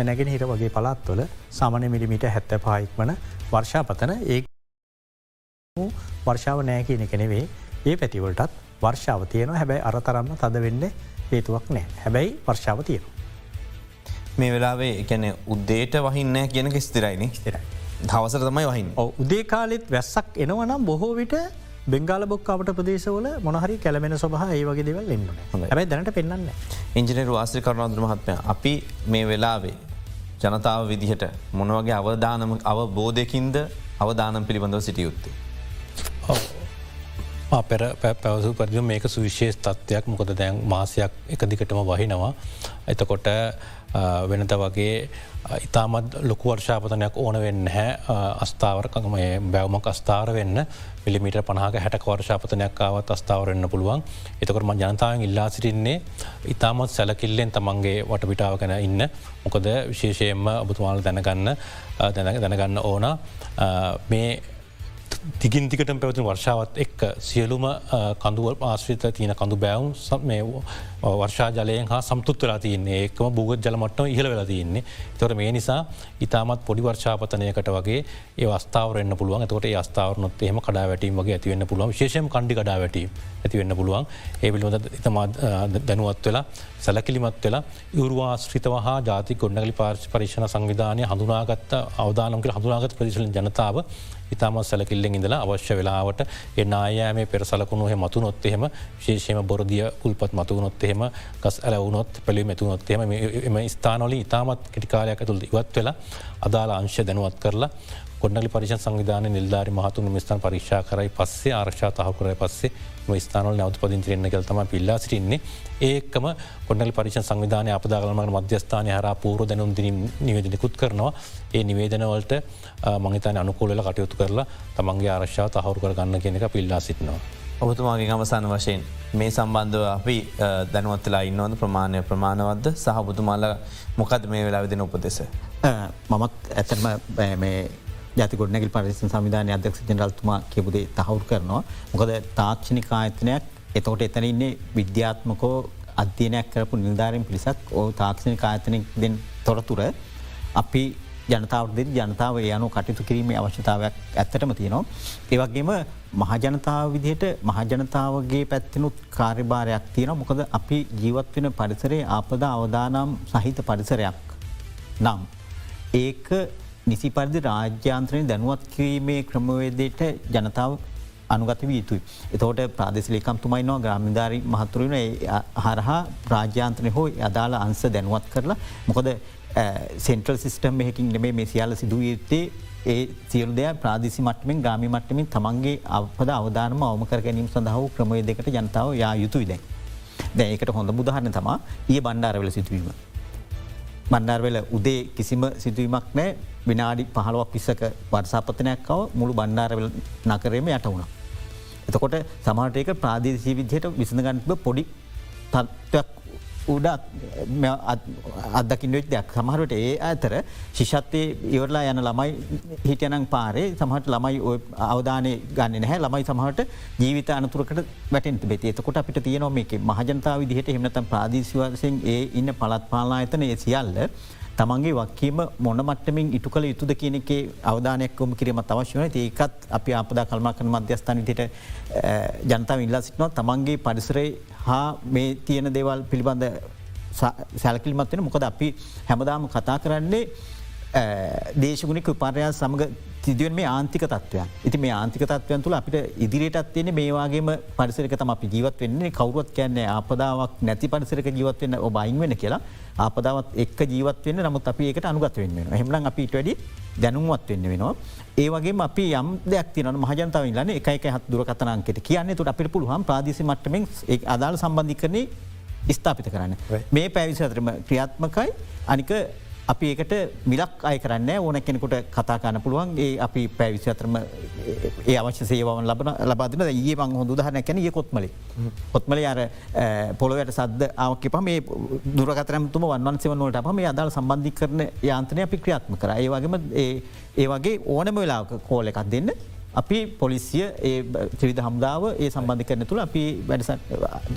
නැගෙන හිට වගේ පළත්වල සමන මිලිමිට හැත්ත පායික් වන වර්ෂාපතන ඒ වර්ෂාව නෑ කියන කෙනෙවේ ඒ පැතිවලටත් වර්ෂාව තියන හැබැයි අරතරම්ම තද වෙන්න හේතුවක් නෑ. හැබැයි වර්ෂාව තියෙන. මේ වෙලාවේ එකැන උද්දේට වහින්න කියනක ස්තිරයින ස්තිරයි. දවසර තමයි වහින් උදේ කාලෙත් වැස්සක් එනවනම් බොහෝ විට බෙංගල බොක්කාවට ප්‍රදේශවල මොනහරි කැලමෙන සොහ ඒ වගේ දෙවල් එන්න හැබයි දැනට පෙන්න්න ඉංජිනර වාසි කරුණාදුර මහත්මය අපි මේ වෙලාවේ ජනතාව විදිහට මොනවගේ අවධානම අවබෝධයකින්ද අවධානම් පිළිබඳව සිටිය යුත්තේ. පෙර පැවසු පරිදි මේක සුවිශේෂ තත්ත්වයක් මොකද දැන් මාසයක් එක දිකටම වහිනවා. එතකොට වෙනත වගේ ඉතාමත් ලොකු වර්ෂාපතනයක් ඕන වෙන්න හැ අස්ථාවරකම බැවමක් අස්ථාර වෙන්න. පිළිමිට පනහක හැට වර්ෂාපතනයක් ආවත් අස්ථාවරන්න පුළුවන්. එතකරම ජනතාවෙන් ඉල්ලා සිටින්නේ ඉතාමත් සැලකිල්ලෙන් තමන්ගේ වටපිටාව ගැන ඉන්න. මොකද විශේෂයෙන්ම ඔබතුමාල දැනගන්න දැනගන්න ඕන. මේ දිගින්තිකට පැවති වර්ෂාවත් එක් සියලුම කඳුවල් ආශ්‍රිත තියන කඳු බැවුම් මේ වර්ෂා ජලයෙන් හා සම්තුත්වලා තියන්නේ. ඒකම බුගත් ජලමට්න ඉහල වෙලා තියන්නේ. තොර මේ නිසා ඉතාමත් පොඩි වර්ෂාපතනයකට වගේ ඒ අස්ථාවරන්න පුළුවන්. තොට අස්ථාවරනොත් එහම කඩා වැටීම වගේ ඇතිවෙන්න පුළුවන්. විශේෂම කණ්ඩි කඩා වැටීම ඇතිවෙන්න පුළුවන්. ඒ පිළිබඳ ඉතමා දැනුවත් වෙලා සැලකිලිමත් වෙලා යුරවාශ්‍රිතව හා ජාති ගොඩනගලි පාර්ශ පරිශණ සංවිධානය හඳුනාගත්ත අවදානම්ක හඳුනාගත ප්‍රදිශල ජනතාව ඉතාමත් සැලකිල්ලෙන් ඉඳලා අවශ්‍ය වෙලාවට එන්න අයෑමේ පෙරසලකුණුහ මතුනොත් එහෙම ශේෂම බොරදිය උල්පත් මතුවනොත් එහෙම ගස් ඇලවුනොත් පැළි මෙතුනොත් එම එම ස්ථානොලි ඉතාමත් කෙටිකාලයක් ඇතුළ ඉවත් වෙලා අදාළ අංශ දැනුවත් කරලා කොඩලි පරිශ සංවිධාන නිල්ධාරි මහතුන් මිස්ථාන පරික්ෂා කරයි. පස්සේ ආරක්ෂා තහ කරය. පස්සේ ස්ථානල නැවත පදින්තිරෙන්න්න කල්තම පිල්ලා සිටින්නේ. ඒකම කොඩල් පරිශ සංවිධානය අපදාගලමට මධ්‍යස්ථානය හර පූර දැනුම් දිනින් නිවේදනකුත් කරනවා. ඒ නිවේදනවලට මංහිතන අනුකූලල කටයුතු කරලා තමන්ගේ ආරක්ෂා තහවරු කර ගන්න කෙනෙක පිල්ලා සිටිනවා. ඔබතුමාගේ අවසාන වශයෙන් මේ සම්බන්ධව අපි දැනුවත්ලා ඉන්නවද ප්‍රමාණය ප්‍රමාණවද්ද සහබතුමාල මොකද මේ වෙලා විදින උපදෙස. මමත් ඇතම ජති ගොඩනැගල් පරිසි සවිධාන අධ්‍යක්ෂ ජනරල්තුමා කිබුදේ තහවුරු කරනවා. මොකද තාක්ෂණික ආයතනයක් එතකොට එතන ඉන්නේ විද්‍යාත්මකෝ අධ්‍යනයක් කරපු නිල්ධාරෙන් පිරිසක් ඕ තාක්ෂණික ආයතනයක් දෙෙන් තොරතුර අපි ජනතාවද ජනතාව යනු කටයුතු කිරීමේ අවශ්‍යතාවයක් ඇත්තටම තියෙනවා. ඒවගේම මහජනතාව විදිහට මහජනතාවගේ පැත්තිනුත් කාර්යභාරයක් තියෙන මොකද අපි ජීවත් වෙන පරිසරේ ආපද අවදානම් සහිත පරිසරයක් නම්. ඒක නිසි පරිදි රාජ්‍යාන්ත්‍රනය දැනුවත් කිරීමේ ක්‍රමවේදයට ජනතාව අනුගත වී යුතුයි. එතෝට ප්‍රාදෙශලිකම්තුමයිනවා ග්‍රාමිධාරි මහතුරන හරහා රාජ්‍යාන්ත්‍රනය හෝ අදාළ අන්ස දැනුවත් කරලා මොකද සෙන්ට්‍රල් සිිස්ටම් එහකින් නෙමේ මේ සියල්ල සිදුව යුත්තේ ඒ සියලු දෙයක් ප්‍රාදිසි මට්ටමින් ග්‍රාමි මට්ටමින් තමන්ගේ අපද අවධානම අවම කර ගැනීම සඳහව ක්‍රමය දෙකට ජනතාව යා යුතුයි දැන්. දැ ඒකට හොඳ බුදහරන තමා ඒ බණ්ඩාරවල සිදුවීම. බණ්ඩාර්වෙල උදේ කිසිම සිදුවීමක් නෑ විනාඩි පහළුවක් පිස්සක වර්සාපතනයක්කව මුළු බණ්ඩාරවල නකරේම යට වුණ. එතකොට සමාටයක ප්‍රාදේශී විදිහයට විසඳගන්ව පොඩි තත්ත්වයක් උඩ අදකින් වෙච් දෙයක්. සමහරට ඒ අතර ශිෂත්වය ඉවරලා යන ළමයි හිටයනං පාරේ සමහට ළමයි අවධානය ගන්න නැහැ. ළමයි සමහට ජීවිත අනතුරකට වැටෙන් බෙති එතකොට අපිට තියනො මේක මහජනතාව විදිහට එමනතම් ප්‍රාදේශවසයෙන් ඒ ඉන්න පලත් පාලා ඇතන ඒ සියල්ල තමන්ගේ වක්කීම මොන මට්ටමින් ඉටු කළ යුතුද කියනකේ අවධානයක්කොම කිරීමත් අවශ්‍යවන ඒකත් අපි අපදා කල්මා කන මධ්‍යස්ථාන විට ජනතාව ඉල්ලා සිටනවා. තමන්ගේ පරිසරේ හා මේ තියෙන දේවල් පිළිබඳ සැලකිල්මත්වෙන මොකද අපි හැමදාම කතා කරන්නේ දේශගුණික උපාරයා සමඟ තිදුවෙන් මේ ආන්තික තත්වයක් ඉති මේ ආන්තික තත්වයන් තුළ අපිට ඉදිරියටත් තියෙන මේවාගේම පරිසරක තම අපි ජීවත් වෙන්නේ කවරුවත් කියන්නේ ආපදාවක් නැති පරිසරක ජීවත්වන්න ඔබයින් වෙන කියලා. ආපදාවත් එක් ජීවත්වන්න නමුත් අපි ඒකට අනුගත වෙන්න හෙමලන් අපිට වැඩි දැනුම්වත් වෙන්න වෙනවා. ඒවගේ අපි යම් දෙයක් තින මහජනතාව ලන්න එකයි හත් දුරකතනන්කට කියන්නේ. තුට අපිට පුළුවන් ප්‍රාදේශ මට්ටමෙන් අදාළ සම්බන්ධි කරන්නේ ස්ථාපිත කරන්න. මේ පැවිසි අතරම ක්‍රියාත්මකයි. අනික අපි ඒකට මිලක් අය කරන්න ඕන කෙනෙකුට කතාකාන්න පුළුවන්. ඒ අපි පැවිසි අතරම ඒ අවශ්‍ය සේවන් ලබන ලබාදන ඒ මං හොඳ දහන කැන ඒ කොත්මලි. කොත්මල අර පොළොවට සද්ද ආවක ප මේ දුරකතරමතුම වන්වන් සෙවනොලට අප මේ අදාල් සම්බන්ධි කරන යාන්තනය අපි ක්‍රියාත්ම කර. ඒ වගේම ඒ වගේ ඕනම වෙලාක කෝල එකක් දෙන්න. අපි පොලිසිය ඒ ත්‍රිවිධ හම්දාව ඒ සම්බන්ධ කරන තුළ අපි වැඩ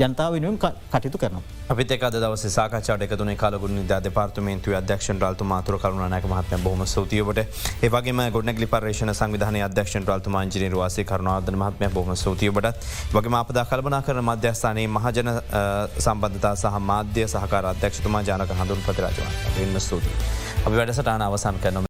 ජනතාව වෙනුවෙන් කටයුතු කරන. අපිත එක දවස සාකචාට එකතුන කාලගුණ ද පාර්තමේන්තු අධ්‍යක්ෂ රල්තු මාතුර කරුණනක මහත්ම බොහම සූතියවට ඒවගේ ගොඩනගලි පර්ේෂණ සංවිධාන අධ්‍යක්ෂ රල්තු මාංජිනී වාසේ කරුණාදන මහත්ම බොහම සූතියබට වගේ අපදා කල්පනා කරන මධ්‍යස්ථානයේ මහජන සම්බන්ධතා සහ මාධ්‍ය සහකාර අධ්‍යක්ෂතුමා ජනක හඳුන් පතිරජවා වෙන්න ස්තුතියි. අපි වැඩසටාන අවසන් කරන